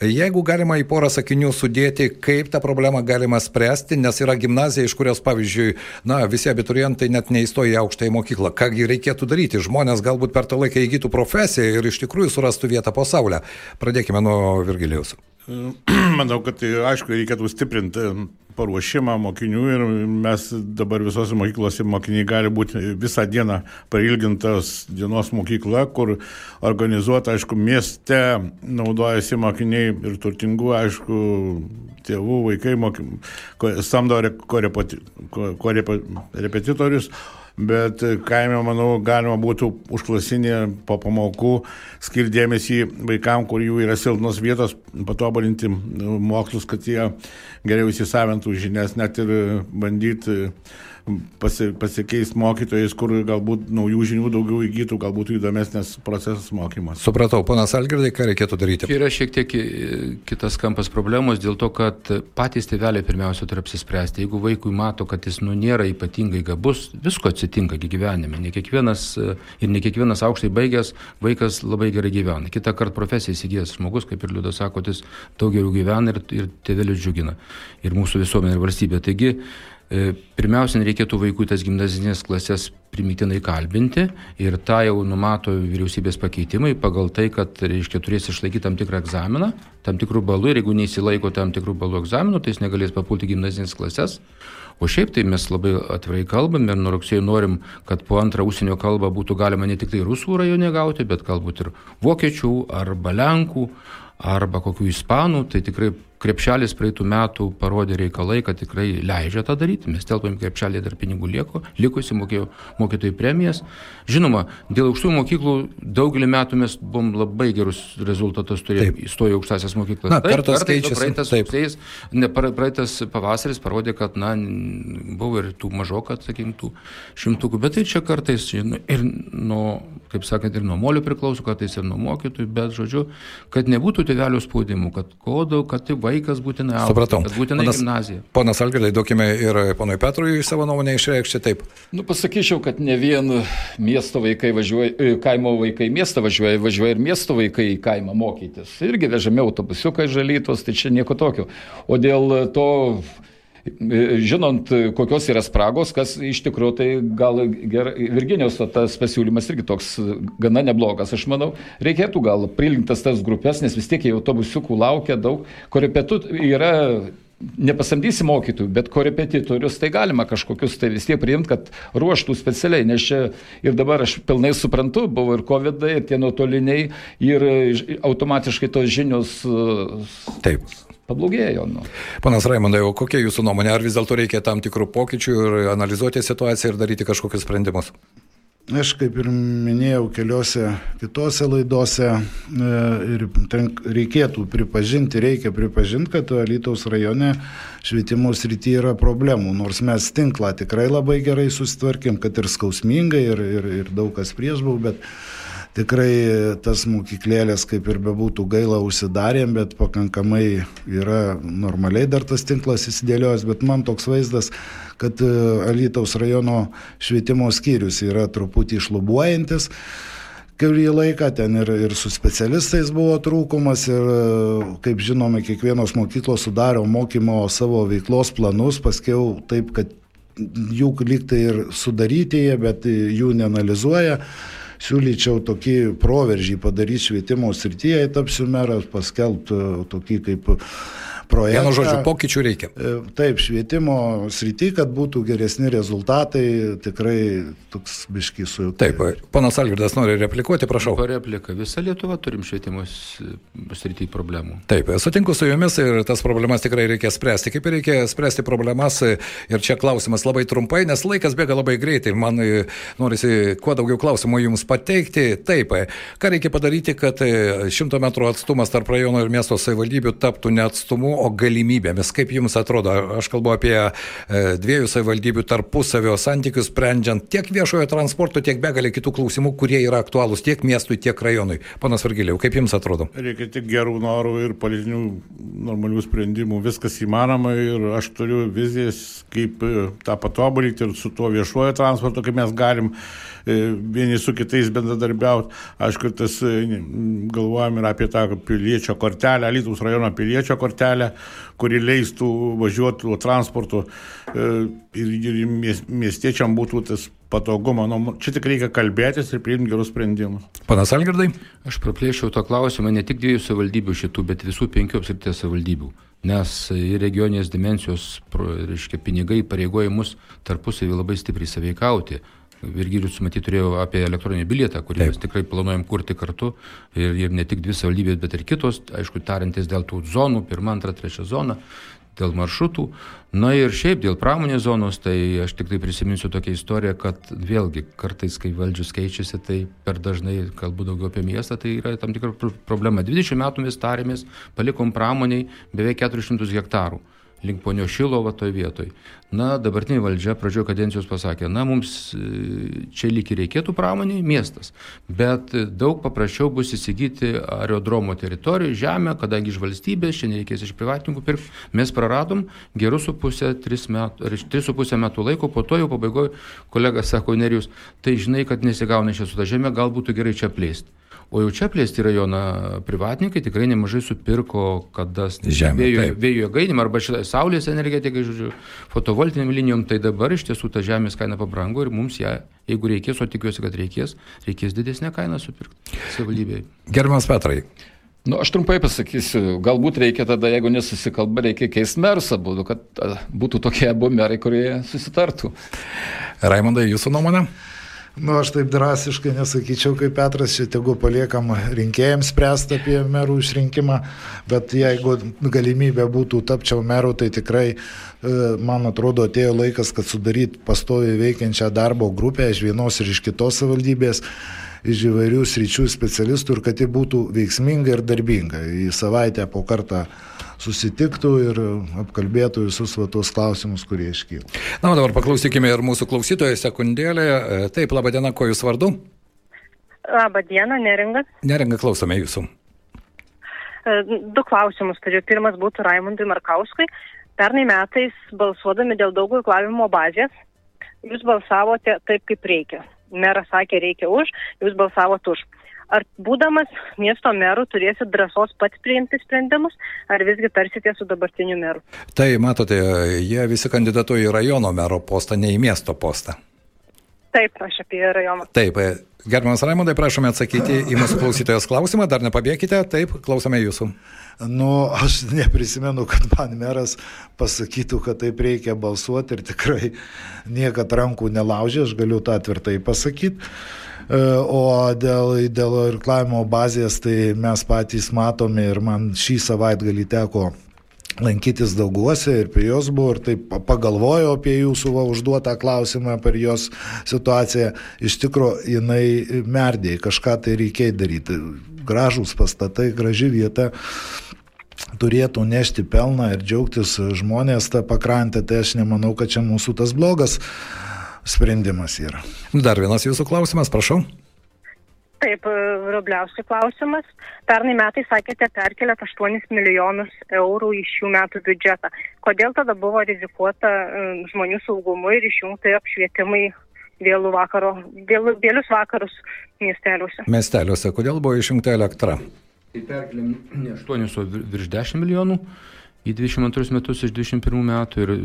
Jeigu galima į porą sakinių sudėti, kaip tą problemą galima spręsti, nes yra gimnazija, iš kurios, pavyzdžiui, na, visi abiturientai net neįstoja į aukštąją mokyklą. Kągi reikėtų daryti? Žmonės galbūt per tą laiką įgytų profesiją ir iš tikrųjų surastų vietą po saulę. Pradėkime nuo Virgilijos. *clears throat* Manau, kad tai aišku, reikėtų stiprinti paruošimą mokinių ir mes dabar visose mokyklose mokiniai gali būti visą dieną pailgintas dienos mokykla, kur organizuota, aišku, mieste naudojasi mokiniai ir turtingų, aišku, tėvų, vaikai, moky... ko- samdo re- korepeti... ko- korepe- repetitorius. Bet kaime, manau, galima būtų užklasinį po pamokų skirti dėmesį vaikams, kur jų yra silpnos vietos, patobulinti nu, mokslus, kad jie geriau įsisavintų žinias, net ir bandyti pasi, pasikeisti mokytojais, kur galbūt naujų žinių daugiau įgytų, galbūt įdomesnės procesas mokymas. Supratau, ponas Algirdai, ką reikėtų daryti? Čia yra šiek tiek e, kitas kampas problemos dėl to, kad patys tėveliai pirmiausia turi apsispręsti. Jeigu vaikui mato, kad jis nu nėra ypatingai gabus, visko atsitinka gyvenime. Ne kiekvienas e, ir ne kiekvienas aukštai baigęs vaikas labai gerai gyvena. Kita kartą profesiją įsigijęs žmogus, kaip ir Liudas sako, jis daug geriau gyvena ir, ir tėvelius džiugina. Ir mūsų visuomenė ir valstybė. Taigi pirmiausia, reikėtų vaikų tas gimnazinės klasės primiktinai kalbinti ir tą jau numato vyriausybės pakeitimai pagal tai, kad, reiškia, turės išlaikyti tam tikrą egzaminą, tam tikrų balų ir jeigu neįsilaiko tam tikrų balų egzaminų, tai jis negalės papulti gimnazinės klases. O šiaip tai mes labai atvirai kalbam ir nuo rugsėjo norim, kad po antrą užsienio kalbą būtų galima ne tik tai rusų rajone gauti, bet galbūt ir vokiečių arba lenkų arba kokių ispanų, tai tikrai krepšelis praeitų metų parodė reikalai, kad tikrai leidžia tą daryti. Mes telpam krepšelį dar pinigų lieko, likusi mokėjau mokytojų premijas. Žinoma, dėl aukštųjų mokyklų daugelį metų mes buvom labai gerus rezultatus turėję įstoję aukštasias mokyklas. Na, kartas keičiasi. Praeitas, ne, praeitas pavasaris parodė, kad na, buvo ir tų mažoką, sakykim, tų šimtukų, bet tai čia kartais žinoma, ir nuo, kaip sakant, ir nuo molių priklauso, kartais ir nuo mokytojų, bet žodžiu, kad nebūtų tėvelių spaudimų, kad ko daug, kad tai vaikas būtinai auga. Supratau. Kad būtinai Ponas- gimnazija. Ponas Algirdai, duokime ir ponui Petrui savo nuomonę išreikšti taip. Nu, pasakyčiau, kad ne vien miesto vaikai važiuoja, e, kaimo vaikai į miestą važiuoja, važiuoja ir miesto vaikai į kaimą mokytis. Irgi vežami autobusiukai žalytos, tai čia nieko tokio. O dėl to, žinant, kokios yra spragos, kas iš tikrųjų tai gal ger, Virginijos tas pasiūlymas irgi toks gana neblogas, aš manau, reikėtų gal prilinktas tas grupės, nes vis tiek jie autobusiukų laukia daug, korepetų yra nepasamdysi mokytojų, bet korepetitorius tai galima kažkokius tai vis tiek priimti, kad ruoštų specialiai, nes čia ir dabar aš pilnai suprantu, buvo ir COVID, ir tie nuotoliniai, ir automatiškai tos žinios Taip. Pablogėjo. Nu. Panas Raimondai, o kokia jūsų nuomonė? Ar vis dėlto reikia tam tikrų pokyčių ir analizuoti situaciją ir daryti kažkokius sprendimus? Aš kaip ir minėjau keliose kitose laidose e, ir ten reikėtų pripažinti, reikia pripažinti, kad Alytaus rajone švietimo srityje yra problemų, nors mes tinklą tikrai labai gerai susitvarkėm, kad ir skausmingai ir, ir, ir daug kas prieš buvo, bet tikrai tas mokyklėlės, kaip ir bebūtų gaila, užsidarėm, bet pakankamai yra normaliai dar tas tinklas įsidėliojęs, bet man toks vaizdas, kad e, Alytaus rajono švietimo skyrius yra truputį išlubuojantis. Kurį laiką ten ir, ir su specialistais buvo trūkumas ir, e, kaip žinome, kiekvienos mokyklos sudaro mokymo savo veiklos planus, paskiau taip, kad jų lygtai ir sudaryti jie, bet jų neanalizuoja siūlyčiau tokį proveržį padaryti švietimo srityje, tapsiu meras, paskelbti tokį kaip projektą. Vienu žodžiu, pokyčių reikia. E, Taip, švietimo srity, kad būtų geresni rezultatai, tikrai toks biški su... Taip, ponas Algirdas nori replikuoti, prašau. Po repliką. Visa Lietuva turim švietimo srity problemų. Taip, sutinku su jumis ir tas problemas tikrai reikia spręsti. Kaip ir reikia spręsti problemas ir čia klausimas labai trumpai, nes laikas bėga labai greitai ir man e, norisi kuo daugiau klausimų jums pateikti. Taip, ką reikia padaryti, kad e, šimto metrų atstumas tarp rajono ir miesto savivaldybių taptų ne atstumu, o galimybėmis. Kaip jums atrodo? Aš kalbu apie e, dviejų savivaldybių tarpusavio santykius, sprendžiant tiek viešojo transporto, tiek begalį kitų klausimų, kurie yra aktualūs tiek miestui, tiek rajonui. Panas Vargiliau, kaip jums atrodo? Reikia tik gerų norų ir politinių normalių sprendimų. Viskas įmanoma ir aš turiu vizijas, kaip e, tą patobulinti ir su tuo viešuoju transportu, kaip mes galim e, vieni su kitais bendradarbiauti. Aišku, tas e, galvojam ir apie tą piliečio kortelę, Lietuvos rajono piliečio kortelę, kuri leistų važiuoti transportu ir, ir miestiečiam būtų tas patogumą. Nu, čia tik reikia kalbėtis ir priimti gerus sprendimus. Panas Algirdai? Aš praplėšiau tą klausimą ne tik dviejų savivaldybių šitų, bet visų penkių apsirties savivaldybių. Nes regioninės dimensijos, reiškia, pinigai pareigoja mus tarpusavį labai stipriai saveikauti. Virgilius matyt turėjo apie elektroninį bilietą, kurį Taip. mes tikrai planuojam kurti kartu. Ir, ir ne tik dvi savivaldybės, bet ir kitos, aišku, tarantis dėl tų zonų, pirmą, antrą, trečią zoną, dėl maršrutų. Na ir šiaip dėl pramonės zonos, tai aš tik tai prisiminsiu tokią istoriją, kad vėlgi kartais, kai valdžius keičiasi, tai per dažnai kalbu daugiau apie miestą, tai yra tam tikra problema. 20 metų mes tarėmės, palikom pramoniai beveik 400 hektarų link ponio Šilovo toj vietoj. Na, dabartinė valdžia pradžioje kadencijos pasakė, na, mums čia lyg ir reikėtų pramoniai miestas, bet daug paprasčiau bus įsigyti aerodromo teritoriją, žemę, kadangi iš valstybės, šiandien reikės iš privatininkų pirkti, mes praradom gerus su pusę, tris, metų, metų laiko, po to jau pabaigoje kolega sako, Nerijus, tai žinai, kad nesigauna čia su ta žemė, gal būtų gerai čia plėsti. O jau čia plėsti rajoną privatininkai tikrai nemažai supirko, kada Žemę, vėjo, vėjo jėgainėm arba šitą saulės energetikai, žodžiu, fotovoltiniam linijom, tai dabar iš tiesų ta žemės kaina pabrango ir mums ją, jeigu reikės, o tikiuosi, kad reikės, reikės didesnę kainą supirkti savivaldybėje. Gerbiamas Petrai. Nu, aš trumpai pasakysiu, galbūt reikia tada, jeigu nesusikalba, reikia keisti mersą būdų, kad būtų tokie abu merai, kurie susitartų. Raimondai, jūsų nuomonė? Nu, aš taip drastiškai nesakyčiau, kaip Petras, čia tegu paliekam rinkėjams spręsti apie merų išrinkimą, bet jeigu galimybė būtų tapčiau merų, tai tikrai, e, man atrodo, atėjo laikas, kad sudaryt pastoviai veikiančią darbo grupę iš vienos ir iš kitos savivaldybės iš įvairių sričių specialistų ir kad ji būtų veiksminga ir darbinga. Į savaitę po kartą susitiktų ir apkalbėtų visus va, tos klausimus, kurie iškyla. Na, o dabar paklausykime ir mūsų klausytojai sekundėlę. E, Taip, laba diena, ko jūs vardu? Labą dieną, neringa. Neringa, klausome jūsų. E, Du klausimus turiu. Pirmas būtų Raimondui Markauskui. Pernai metais balsuodami dėl daug veiklavimo bazės, jūs balsavote taip, kaip reikia. Meras sakė, reikia už, jūs balsavote už. Ar būdamas miesto meru turėsit drąsos pats priimti sprendimus, ar visgi tarsite su dabartiniu meru? Tai matote, jie visi kandidatuoja į rajono mero postą, ne į miesto postą. Taip, aš apie rajoną. Taip, e, gerbiamas Raimondai, prašome atsakyti į mūsų klausytojos klausimą, dar nepabėgite, taip, klausome jūsų. Nu, aš neprisimenu, kad man meras pasakytų, kad taip reikia balsuoti ir tikrai niekad rankų nelaužė, aš galiu tą tvirtai pasakyti. E, O dėl, dėl irklavimo bazės, tai mes patys matome ir man šį savaitgalį teko lankytis dauguose ir prie jos buvo ir taip pa- pagalvojau apie jūsų va, užduotą klausimą per jos situaciją. Iš tikrųjų, jinai merdė, kažką tai reikia daryti. Gražūs pastatai, graži vieta turėtų nešti pelną ir džiaugtis žmonės tą pakrantę, tai aš nemanau, kad čia mūsų tas blogas sprendimas yra. Dar vienas jūsų klausimas, prašau. Taip, e, Rubliausių klausimas. Pernai metais sakėte perkelėt 8 milijonus eurų į šių metų biudžetą. Kodėl tada buvo rizikuota e, žmonių saugumu ir išjungti apšvietimai vėlų vakaro, vėlų, vėlius vakarus miesteliuose? Miesteliuose, kodėl buvo išjungta elektra? Tai perkeliam ne 8, o vir- virš 10 milijonų į 22 metus iš 21 metų ir e,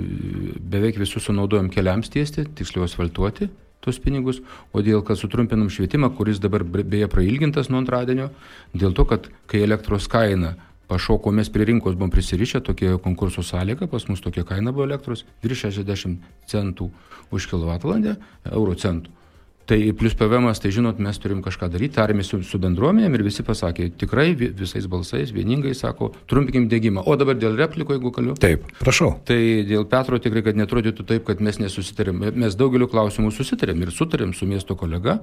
beveik visus sunaudojom keliams tiesti, tiksliau asfaltuoti tuos pinigus, o dėl, kad sutrumpinam švietimą, kuris dabar be- beje prailgintas nuo antradienio, dėl to, kad kai elektros kaina pašoko, mes prie rinkos buvom prisirišę, tokia konkurso sąlyga, pas mus tokia kaina buvo elektros, virš 60 centų už kilovatvalandę, euro centų. Tai plus PVM, tai žinot, mes turim kažką daryti, tarėmės su, su bendruomenėm ir visi pasakė, tikrai vi- visais balsais vieningai sako, trumpikim dėgymą. O dabar dėl repliko, jeigu galiu. Taip, prašau. Tai dėl Petro tikrai, kad netrodytų taip, kad mes nesusitarėm. Mes daugeliu klausimų susitarėm ir sutarėm su miesto kolega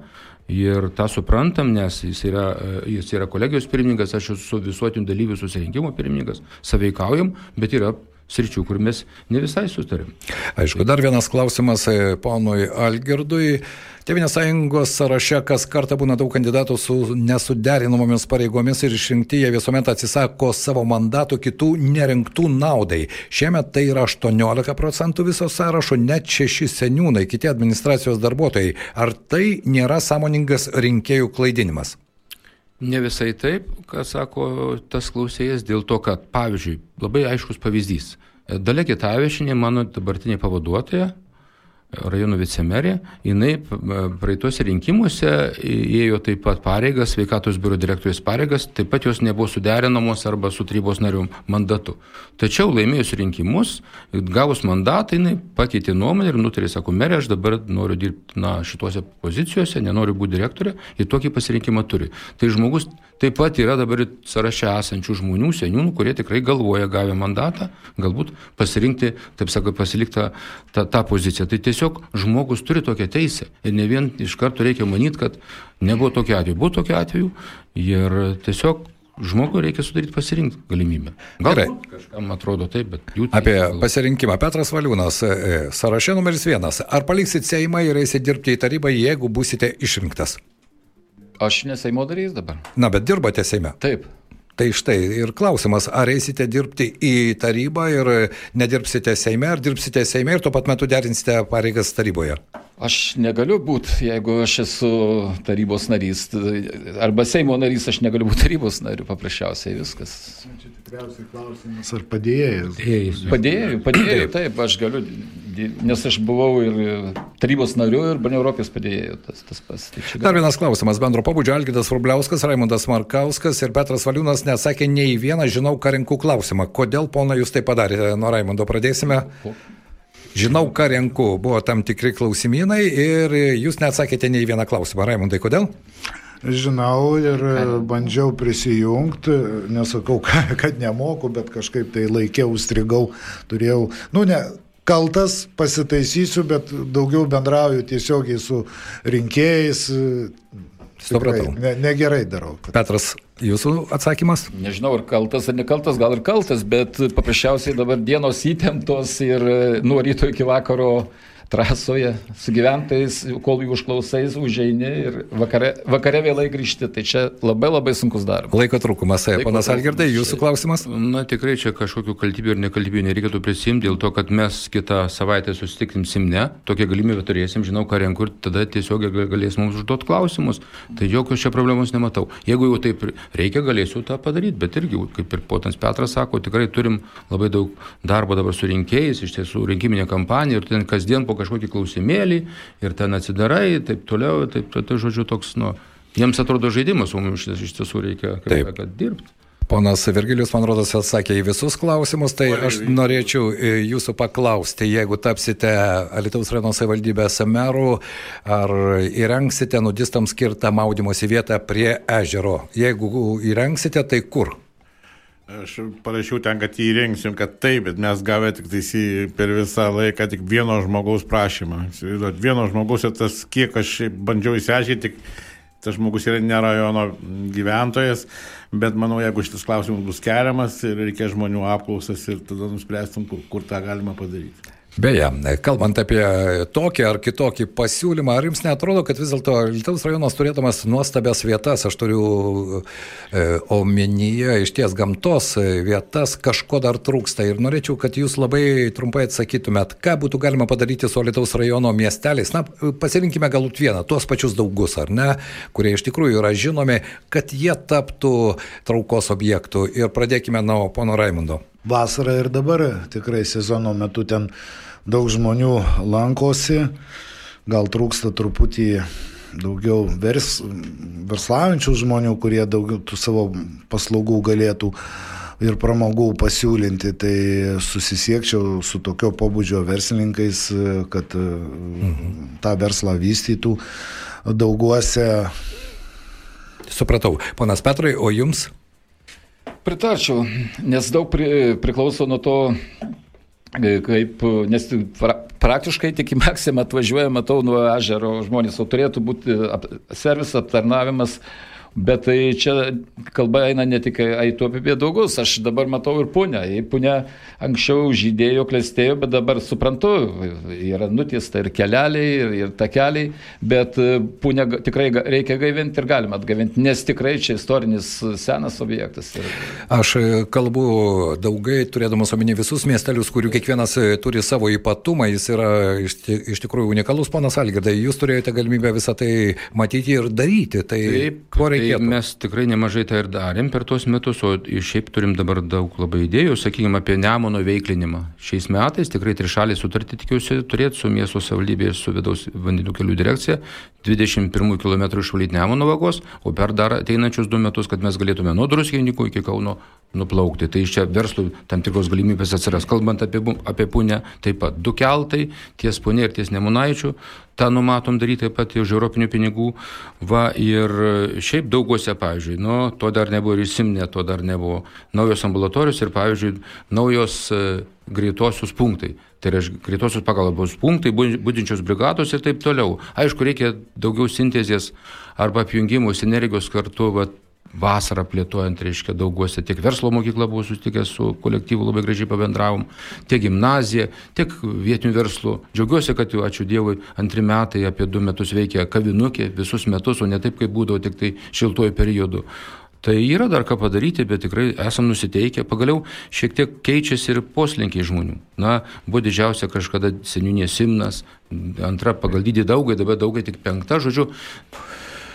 ir tą suprantam, nes jis yra, e, jis yra kolegijos pirmininkas, aš esu visuotinių dalyvių susirinkimo pirmininkas, saveikaujam, bet yra sričių, kur mes ne visai sutarėm. Aišku, dar vienas klausimas e, ponui Algirdui. Tevinės sąjungos sąraše kas kartą būna daug kandidatų su nesuderinamomis pareigomis ir išrinkti jie visuomet atsisako savo mandatų kitų nerinktų naudai. Šiemet tai yra 18 procentų viso sąrašo, net šeši seniūnai, kiti administracijos darbuotojai. Ar tai nėra sąmoningas rinkėjų klaidinimas? Ne visai taip, ką sako tas klausėjas, dėl to, kad, pavyzdžiui, labai aiškus pavyzdys. Dalia Kitavišinė, mano dabartinė pavaduotoja, rajono vicemerė, jinai p- praeituose rinkimuose ėjo taip pat pareigas, sveikatos biuro direktorės pareigas, taip pat jos nebuvo suderinamos arba su tarybos narių mandatu. Tačiau laimėjus rinkimus, gavus mandatą, jinai pakeitė nuomonę ir nutarė, sako, merė, aš dabar noriu dirbti na, šituose pozicijose, nenoriu būti direktorė ir tokį pasirinkimą turi. Tai žmogus taip pat yra dabar sąraše esančių žmonių, seniūnų, kurie tikrai galvoja gavę mandatą, galbūt pasirinkti, taip sakant, pasilikti tą, tą, tą poziciją. Tai tiesiog žmogus turi tokią teisę ir ne vien iš karto reikia manyti, kad nebuvo tokio atveju. Buvo tokio atveju ir tiesiog žmogui reikia sudaryti pasirinkti galimybę. Gerai. Galbūt kažkam atrodo taip, bet jų Apie pasirinkimą. Petras Valiūnas, e, e, sąraše numeris vienas. Ar paliksit Seimą ir eisite dirbti į tarybą, jeigu busite išrinktas? Aš neseimo darys dabar. Na, bet dirbate Seime. Taip. Tai štai ir klausimas, ar eisite dirbti į tarybą ir nedirbsite Seime, ar dirbsite Seime ir tuo pat metu derinsite pareigas taryboje? Aš negaliu būti, jeigu aš esu tarybos narys, arba Seimo narys, aš negaliu būti tarybos nariu, paprasčiausiai viskas. Čia tikriausiai klausimas, ar padėjėjas? Padėjėjų, padėjėjų, taip, aš galiu, nes aš buvau ir tarybos nariu, ir Banė Europės padėjėjų. Tas, tas pas, tai Dar vienas klausimas. Bendro pabudžio Algydas Rubliauskas, Raimondas Markauskas ir Petras Valiūnas neatsakė nei vieną žinau ką renku klausimą. Kodėl, pona, jūs tai padarėte? Nuo Raimondo pradėsime. Žinau, ką renku. Buvo tam tikri klausimynai ir jūs neatsakėte nei vieną klausimą. Raimondai, kodėl? Žinau ir bandžiau prisijungti, nesakau, ka- *laughs* kad nemoku, bet kažkaip tai laikiau, strigau, turėjau, nu ne, kaltas, pasitaisysiu, bet daugiau bendrauju tiesiogiai su rinkėjais. Supratau. Ne, negerai darau. Petras, jūsų atsakymas? Nežinau, ar kaltas ar nekaltas, gal ir kaltas, bet paprasčiausiai dabar dienos įtemptos ir e, nuo ryto iki vakaro trasoje su gyventojais, kol jų užklausais, užeini ir vakare, vakare vėlai grįžti. Tai čia labai labai sunkus darbas. Laiko trūkumas. Laiko Ponas Algirdai, trūkumas, jūsų klausimas? Na tikrai čia kažkokių kaltybių ir nekaltybių nereikėtų prisimti dėl to, kad mes kitą savaitę susitiksim Simne, tokią galimybę turėsim, žinau, ką renku ir tada tiesiog gal- galės mums užduoti klausimus. Tai jokios čia problemos nematau. Jeigu jau taip reikia, galėsiu tą padaryti, bet irgi, kaip ir ponas Petras sako, tikrai turim labai daug darbo dabar su rinkėjais, iš tiesų rinkiminė kampanija ir ten kasdien po kažkokį klausimėlį ir ten atsidarai, taip toliau, taip, tai, tai žodžiu toks, nu, jiems atrodo žaidimas, o mums iš tiesų reikia, kaip, kad dirbti. Ponas Virgilijus, man rodos, atsakė į visus klausimus, tai aš norėčiau e, jūsų paklausti, jeigu tapsite Alitaus rajono savivaldybės merų, ar įrengsite nudistams skirtą maudimosi vietą prie ežero? Jeigu įrengsite, tai kur? Aš parašiau ten, kad jį įrengsim, kad taip, bet mes gavę tik tais į- per visą laiką tik vieno žmogaus prašymą. Vieno žmogaus ir tas, kiek aš bandžiau įsiaiškinti, tas žmogus yra ne rajono gyventojas, bet manau, jeigu šitas klausimas bus keliamas ir reikia žmonių apklausas ir tada nuspręstum, kur, kur tą galima padaryti. Beje, kalbant apie tokį ar kitokį pasiūlymą, ar jums netrodo, kad vis dėlto Lietuvos rajonas turėdamas nuostabias vietas, aš turiu e, omenyje iš ties gamtos e, vietas, kažko dar trūksta ir norėčiau, kad jūs labai trumpai atsakytumėt, ką būtų galima padaryti su Lietuvos rajono miesteliais. Na, pasirinkime galbūt vieną, tuos pačius daugus, ar ne, kurie iš tikrųjų yra žinomi, kad jie taptų traukos objektų. Ir pradėkime nuo pono Raimundo. Vasara ir dabar tikrai sezono metu ten daug žmonių lankosi, gal trūksta truputį daugiau vers, verslaujančių žmonių, kurie daugiau tų savo paslaugų galėtų ir pramogų pasiūlinti, tai susisiekčiau su tokio pobūdžio verslininkais, kad mhm. tą verslą vystytų dauguose. Supratau. Ponas Petrai, o jums? Pritarčiau, nes daug pri, priklauso nuo to, e, kaip, nes pra, praktiškai tik į Maksimą atvažiuoja, matau, nuo ežero žmonės, o turėtų būti ap, servis aptarnavimas. Bet tai čia kalba eina ne tik eitų apie daugus, aš dabar matau ir punę. Į punę anksčiau žydėjo, klestėjo, bet dabar suprantu, yra nutiesta ir kelialiai, ir, ir takeliai, bet punę ga- tikrai reikia gaivinti ir galima atgaivinti, nes tikrai čia istorinis senas objektas. Aš e, kalbu daugai, turėdamas omeny visus miestelius, kurių kiekvienas e, turi savo ypatumą, jis yra iš, iš tikrųjų unikalus, ponas Algirdai, jūs turėjote galimybę visą tai matyti ir daryti. Tai Taip, ko tai reikėtų? mes tikrai nemažai tą ir darėm per tuos metus, o šiaip turim dabar daug labai idėjų, sakykime, apie Nemono veiklinimą. Šiais metais tikrai trišalį sutartį tikiuosi turėti su miesto savivaldybė ir su vidaus vandenų kelių direkcija 21 km išvalyti Nemono vagos, o per dar ateinančius du metus, kad mes galėtume nuo Druskininkų iki Kauno nuplaukti. Tai iš čia verslų tam tikros galimybės atsiras. Kalbant apie, apie Punę, taip pat du keltai, ties Punė ir ties Nemunaičių, tą numatom daryti taip pat iš europinių pinigų. Va ir šiaip dauguose, pavyzdžiui, nu, to dar nebuvo ir įsimnė, to dar nebuvo. Naujos ambulatorijos ir, pavyzdžiui, naujos e, greitosius punktai. Tai yra greitosios pagalbos punktai, budinčios brigados ir taip toliau. Aišku, reikia daugiau sintezės arba apjungimų, sinergijos kartu, va, vasarą plėtojant, reiškia, dauguose tiek verslo mokykla buvo susitikęs su kolektyvu, labai gražiai pabendravom, tiek gimnazija, tiek vietinių verslų. Džiaugiuosi, kad jau, ačiū Dievui, antri metai apie du metus veikia kavinukė visus metus, o ne taip, kaip būdavo tik tai šiltuoju periodu. Tai yra dar ką padaryti, bet tikrai esam nusiteikę. Pagaliau šiek tiek keičiasi ir poslinkiai žmonių. Na, buvo didžiausia kažkada seniūnė Simnas, antra pagal dydį daugai, dabar daugai tik penkta, žodžiu.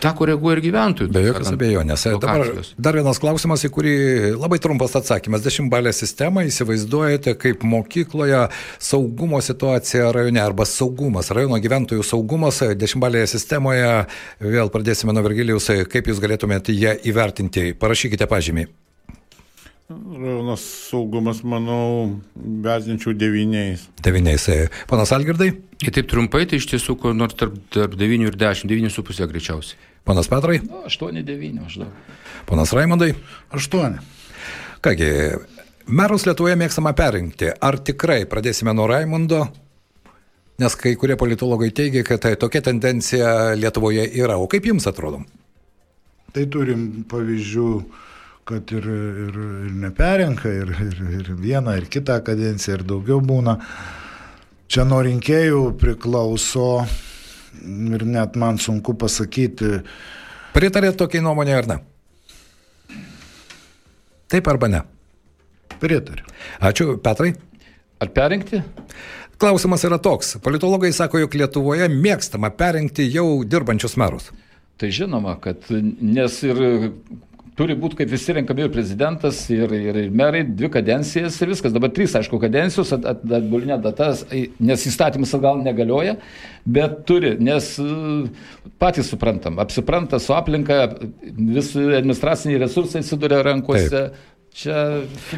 Ta koreguoja ir gyventojų. Be jokios abejonės. Dabar dar vienas klausimas, į kurį labai trumpas atsakymas. Dešimtbalę sistemą įsivaizduojate kaip mokykloje saugumo situacija rajone arba saugumas, rajono gyventojų saugumas dešimtbalėje sistemoje. Vėl pradėsime nuo Virgilijus, kaip jūs galėtumėte ją įvertinti. Parašykite pažymį. Rajonas saugumas, manau, vertinčiau devyniais. Devyniais. Panas Algirdai? Ir taip trumpai, tai iš tiesų, kur nors tarp, tarp 9 ir 10, 9,5 greičiausiai. Panas Petrai? Nu, 8-9 maždaug. Panas Raimondai? 8. Kągi, merus Lietuvoje mėgstama perinkti. Ar tikrai pradėsime nuo Raimondo? Nes kai kurie politologai teigia, kad tai tokia tendencija Lietuvoje yra. O kaip jums atrodo? Tai turim pavyzdžių kad ir, ir, ir neperenka, ir, ir, ir vieną, ir kitą kadenciją, ir daugiau būna. Čia nuo rinkėjų priklauso ir net man sunku pasakyti. Pritarėt tokiai nuomonė ar ne? Taip arba ne? Pritariu. Ačiū, Petrai. Ar perinkti? Klausimas yra toks. Politologai sako, jog Lietuvoje mėgstama perinkti jau dirbančius merus. Tai žinoma, kad nes ir turi būti kaip visi renkami ir prezidentas, ir, ir, ir merai, dvi kadencijas ir viskas. Dabar trys, aišku, kadencijos, atbulinė at, datas, nes įstatymas gal negalioja, bet turi, nes patys suprantam, apsipranta su aplinka, visi administraciniai resursai atsiduria rankose. Taip. Čia...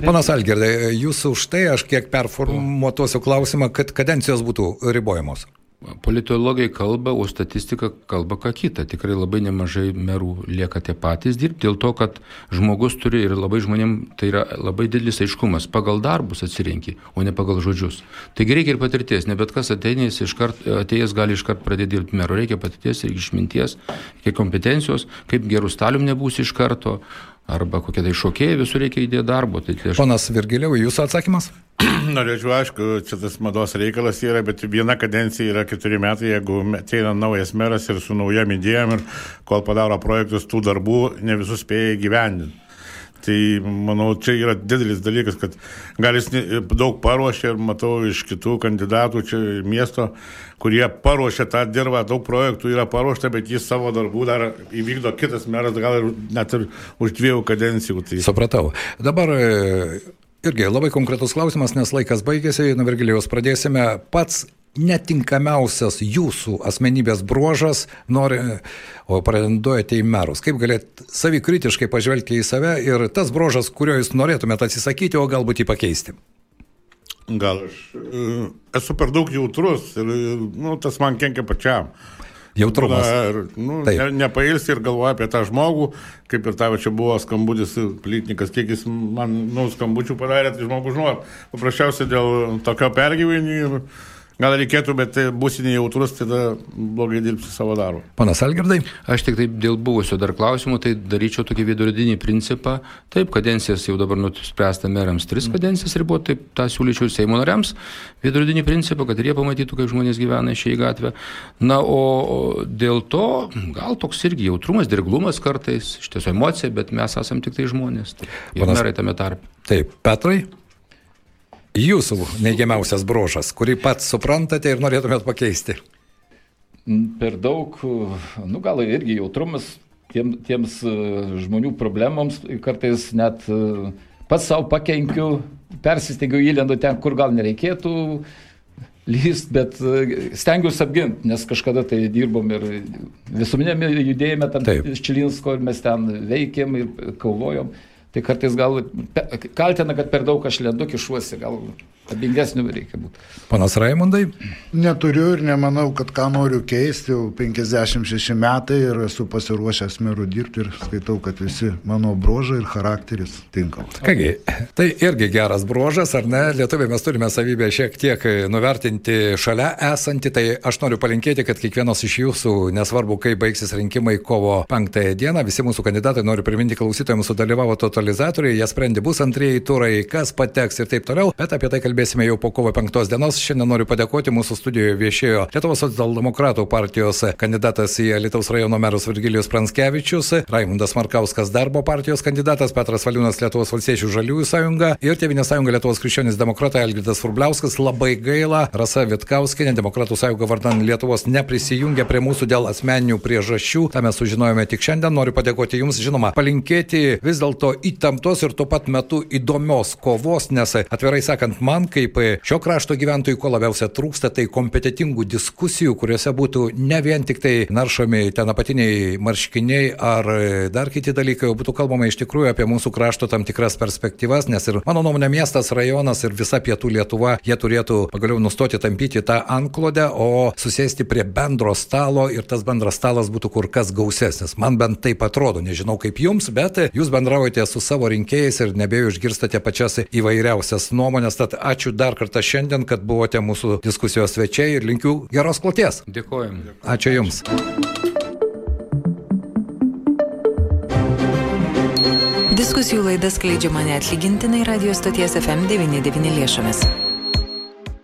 Panas Algirdai, jūs už tai aš kiek performuotosiu klausimą, kad kadencijos būtų ribojamos. Politologai kalba, o statistika kalba ką kitą. Tikrai labai nemažai merų lieka tie patys dirbti, dėl to, kad žmogus turi ir labai žmonėm tai yra labai didelis aiškumas. Pagal darbus atsirinkti, o ne pagal žodžius. Taigi reikia ir patirties, ne bet kas ateinės iškart, atėjęs gali iškart pradėti dirbti meru. Reikia patirties ir išminties, reikia kompetencijos, kaip gerų stalium nebūsi iš karto, arba kokie tai šokėjai, visur reikia įdėti darbo. Tai aš... Ponas Virgiliau, jūsų atsakymas? *clears throat* Norėčiau, aišku, čia tas mados reikalas yra, bet viena kadencija yra keturi metai, jeigu ateina naujas meras ir su naujam idėjom ir kol padaro projektus tų darbų, ne visus spėja gyvendinti. Tai manau, čia yra didelis dalykas, kad gal jis daug paruošė ir matau iš kitų kandidatų čia miesto, kurie paruošė tą dirbą, daug projektų yra paruošta, bet jis savo darbų dar įvykdo kitas meras, gal ir net ir už dviejų kadencijų. Tai... Supratau. Dabar irgi labai konkretus klausimas, nes laikas baigėsi, nuo Virgilijos pradėsime. Pats netinkamiausias jūsų asmenybės bruožas, nori, o pretenduojate į merus. Kaip galėt savikritiškai pažvelgti į save ir tas bruožas, kurio jūs norėtumėte atsisakyti, o galbūt jį pakeisti? Gal aš uh, esu per daug jautrus ir nu, tas man kenkia pačiam. Jautrumas. Na, ir, nu, ne, nepailsi ir galvoja apie tą žmogų, kaip ir tavo čia buvo skambutis, plytnikas, kiek jis man nu, skambučių padarė, tai žmogus žinot, paprasčiausiai dėl tokio pergyvenimo gal reikėtų, bet būsi nejautrus, tada blogai dirbsi savo darbą. Panas Algirdai? Aš tik taip dėl buvusio dar klausimų, tai daryčiau tokį vidurdinį principą. Taip, kadencijas jau dabar nuspręsta merams tris kadencijas riboti, taip tą siūlyčiau Seimo nariams. Vidurdinį principą, kad ir jie pamatytų, kaip žmonės gyvena šiai gatvę. Na, o dėl to gal toks irgi jautrumas, dirglumas kartais, iš tiesų emocija, bet mes esame tik tai žmonės. Tai ir Panas... merai tame tarpe. Taip, Petrai? Jūsų neigiamiausias brožas, kurį pats suprantate ir norėtumėt pakeisti? Per daug, nu gal irgi jautrumas tiem, tiems e, žmonių problemams, kartais net e, pats savo pakenkiu, persistengiu įlendu ten, kur gal nereikėtų lyst, bet e, stengiuosi apginti, nes kažkada tai dirbom ir visuomenėme judėjime tam Čilinsko ir mes ten veikėm ir kovojom. Tai kartais gal kaltina, kad per daug aš lendu kišuosi, gal abingesnių reikia būti. Panas Raimondai? Neturiu ir nemanau, kad ką noriu keisti, jau 56 metai ir esu pasiruošęs merų dirbti ir skaitau, kad visi mano brožai ir charakteris tinkamas. Kągi, tai irgi geras brožas, ar ne? Lietuviai mes turime savybę šiek tiek nuvertinti šalia esantį, tai aš noriu palinkėti, kad kiekvienas iš jūsų, nesvarbu, kai baigsis rinkimai kovo 5 dieną, visi mūsų kandidatai, noriu priminti klausytojams, sudalyvavo totalizatoriai, jie sprendė bus antrieji turai, kas pateks ir taip toliau, bet apie tai kalbėti kalbėsime jau po kovo 5 dienos. Šiandien noriu padėkoti mūsų studijoje viešėjo Lietuvos socialdemokratų partijos kandidatas į Lietuvos rajono merus Virgilijus Pranskevičius, Raimundas Markauskas darbo partijos kandidatas, Petras Valiūnas Lietuvos valstiečių žaliųjų sąjunga ir Tevinės sąjunga Lietuvos krikščionys demokratai Algirdas Furbliauskas. Labai gaila, Rasa Vitkauskinė, Demokratų sąjunga vardan Lietuvos neprisijungia prie mūsų dėl asmeninių priežasčių. Ta mes sužinojome tik šiandien. Noriu padėkoti Jums, žinoma, palinkėti vis dėlto įtemptos ir tuo pat metu įdomios kovos, nes atvirai sakant, man kaip šio krašto gyventojų ko labiausia trūksta, tai kompetitingų diskusijų, kuriuose būtų ne vien tik tai naršomi ten apatiniai marškiniai ar dar kiti dalykai, o būtų kalbama iš tikrųjų apie mūsų krašto tam tikras perspektyvas, nes ir mano nuomonė miestas, rajonas ir visa pietų Lietuva, jie turėtų pagaliau nustoti tampyti tą anklodę, o susėsti prie bendro stalo ir tas bendras stalas būtų kur kas gausesnis. Man bent taip atrodo, nežinau kaip jums, bet jūs bendraujate su savo rinkėjais ir nebėjau išgirstate pačias įvairiausias nuomonės. Tad ačiū dar kartą šiandien, kad buvote mūsų diskusijos svečiai ir linkiu geros kloties. Dėkojom. Ačiū Jums. Diskusijų laidas skleidžiama neatlygintinai radio stoties FM99 lėšomis.